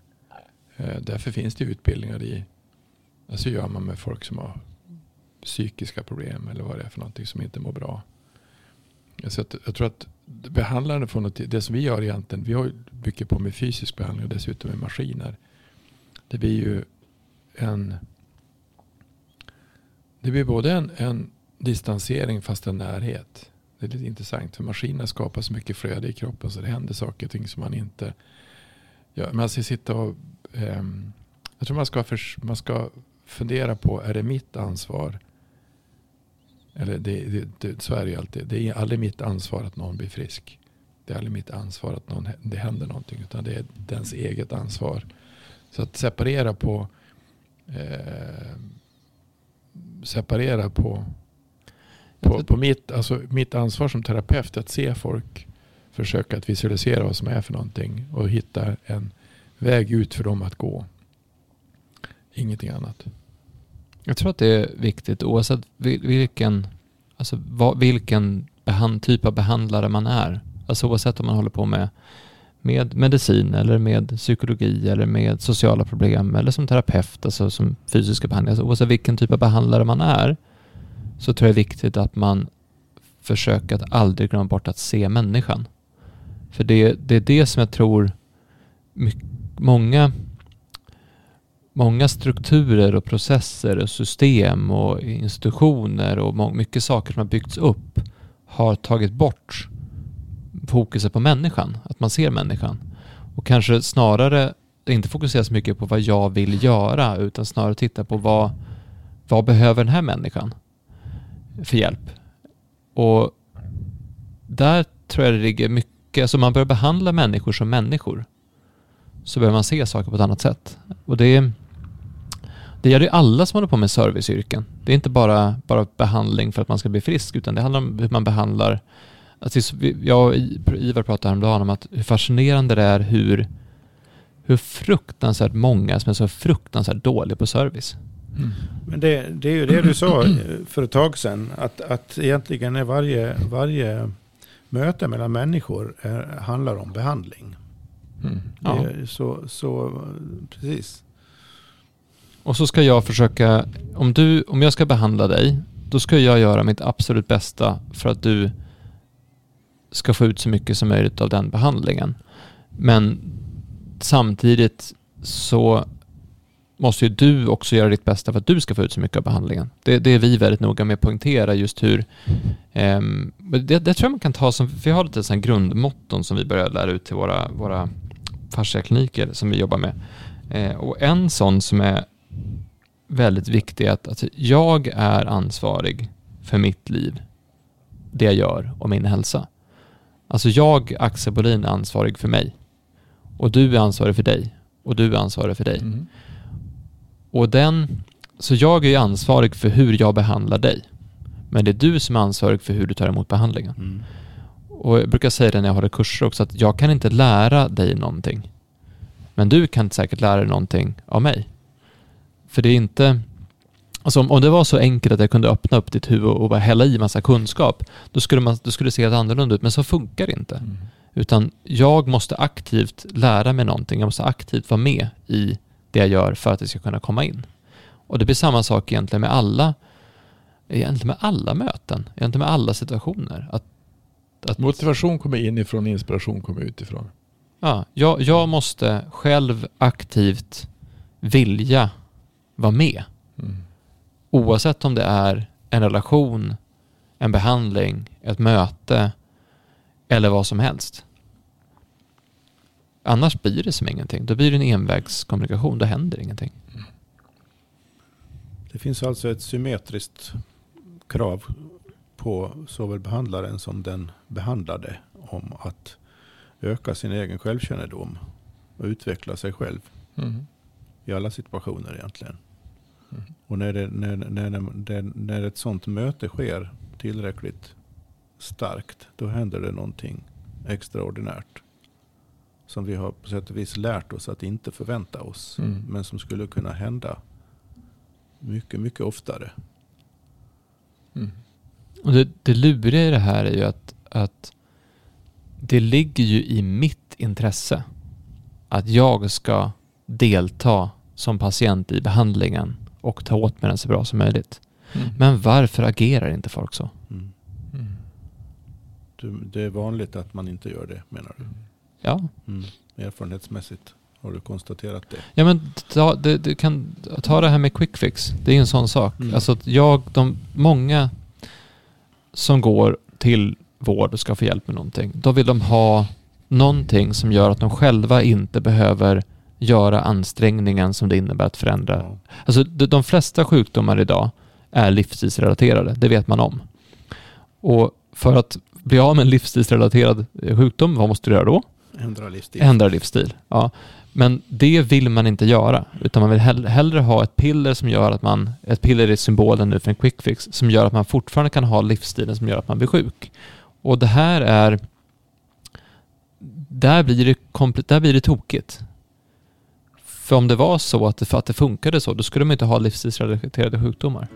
Eh, Därför finns det utbildningar i, alltså gör man med folk som har psykiska problem eller vad det är för någonting som inte mår bra. Så att, jag tror att behandlaren får något, det som vi gör egentligen, vi har mycket på med fysisk behandling och dessutom med maskiner. Det blir ju en det blir både en, en distansering fast en närhet. Det är lite intressant för maskiner skapar så mycket flöde i kroppen så det händer saker och ting som man inte gör. Man ska sitta och, eh, jag tror man ska, för, man ska fundera på, är det mitt ansvar? Eller det, det, det, så är det ju alltid. Det är aldrig mitt ansvar att någon blir frisk. Det är aldrig mitt ansvar att någon, det händer någonting. Utan det är dens eget ansvar. Så att separera på eh, separera på, på, på mitt, alltså mitt ansvar som terapeut att se folk, försöka att visualisera vad som är för någonting och hitta en väg ut för dem att gå. Ingenting annat. Jag tror att det är viktigt oavsett vil- vilken, alltså vad, vilken behand, typ av behandlare man är. Alltså oavsett om man håller på med, med medicin eller med psykologi eller med sociala problem eller som terapeut, alltså som fysiska behandlingar. Alltså oavsett vilken typ av behandlare man är så tror jag det är viktigt att man försöker att aldrig glömma bort att se människan. För det, det är det som jag tror mycket, många många strukturer och processer och system och institutioner och må- mycket saker som har byggts upp har tagit bort fokuset på människan, att man ser människan. Och kanske snarare inte fokusera så mycket på vad jag vill göra utan snarare titta på vad, vad behöver den här människan för hjälp. Och där tror jag det ligger mycket, alltså man börjar behandla människor som människor så börjar man se saker på ett annat sätt. Och det, det gäller ju alla som håller på med serviceyrken. Det är inte bara, bara behandling för att man ska bli frisk, utan det handlar om hur man behandlar... Alltså, jag och Ivar pratade häromdagen om att hur fascinerande det är hur, hur fruktansvärt många som är så fruktansvärt dåliga på service. Men det, det är ju det du sa för ett tag sedan. Att, att egentligen är varje, varje möte mellan människor är, handlar om behandling. Mm. Ja. Så, så, precis. Och så ska jag försöka, om, du, om jag ska behandla dig, då ska jag göra mitt absolut bästa för att du ska få ut så mycket som möjligt av den behandlingen. Men samtidigt så måste ju du också göra ditt bästa för att du ska få ut så mycket av behandlingen. Det, det är vi väldigt noga med att poängtera just hur ehm, det, det tror jag man kan ta som, för vi har lite sådana grundmotton som vi börjar lära ut till våra, våra fasciakliniker som vi jobbar med. Eh, och en sån som är väldigt viktig är att, att jag är ansvarig för mitt liv, det jag gör och min hälsa. Alltså jag, Axel Bolin, är ansvarig för mig. Och du är ansvarig för dig. Och du är ansvarig för dig. Mm. Och den, så jag är ju ansvarig för hur jag behandlar dig. Men det är du som är ansvarig för hur du tar emot behandlingen. Mm. Och jag brukar säga det när jag håller kurser också, att jag kan inte lära dig någonting. Men du kan säkert lära dig någonting av mig. För det är inte, Alltså om, om det var så enkelt att jag kunde öppna upp ditt huvud och bara hälla i massa kunskap, då skulle, man, då skulle det se helt annorlunda ut. Men så funkar det inte. Mm. Utan jag måste aktivt lära mig någonting. Jag måste aktivt vara med i det jag gör för att det ska kunna komma in. Och det blir samma sak egentligen med alla, egentligen med alla möten, egentligen med alla situationer. Att, att, Motivation kommer inifrån, inspiration kommer utifrån. ja, jag, jag måste själv aktivt vilja vara med. Mm. Oavsett om det är en relation, en behandling, ett möte eller vad som helst. Annars blir det som ingenting. Då blir det en envägskommunikation. Då händer ingenting. Det finns alltså ett symmetriskt krav på såväl behandlaren som den behandlade om att öka sin egen självkännedom och utveckla sig själv Mm. i alla situationer egentligen. Mm. Och när, det, när, när, när, när ett sånt möte sker tillräckligt starkt, då händer det någonting extraordinärt. Som vi har på sätt och vis lärt oss att inte förvänta oss. Mm. Men som skulle kunna hända mycket, mycket oftare. Mm. Och det, det luriga i det här är ju att, att det ligger ju i mitt intresse att jag ska delta som patient i behandlingen och ta åt mig den så bra som möjligt. Mm. Men varför agerar inte folk så? Mm. Mm. Det är vanligt att man inte gör det menar du? Ja, Mm. Erfarenhetsmässigt har du konstaterat det? ja men ta, det, du kan ta det här med quick fix. Det är en sån sak. Mm. Alltså jag, de många som går till vård och ska få hjälp med någonting, då vill de ha någonting som gör att de själva inte behöver göra ansträngningen som det innebär att förändra. Ja. Alltså de, de flesta sjukdomar idag är livsstilsrelaterade, det vet man om. Och för att bli av med en livsstilsrelaterad sjukdom, vad måste du göra då? Ändra livsstil. Ändra livsstil. Ja. Men det vill man inte göra, utan man vill hell- hellre ha ett piller som gör att man, ett piller är symbolen nu för en quick fix, som gör att man fortfarande kan ha livsstilen som gör att man blir sjuk. Och det här är, där blir det, komple- där blir det tokigt. För om det var så att det, för att det funkade så, då skulle man inte ha livsstilsrelaterade sjukdomar.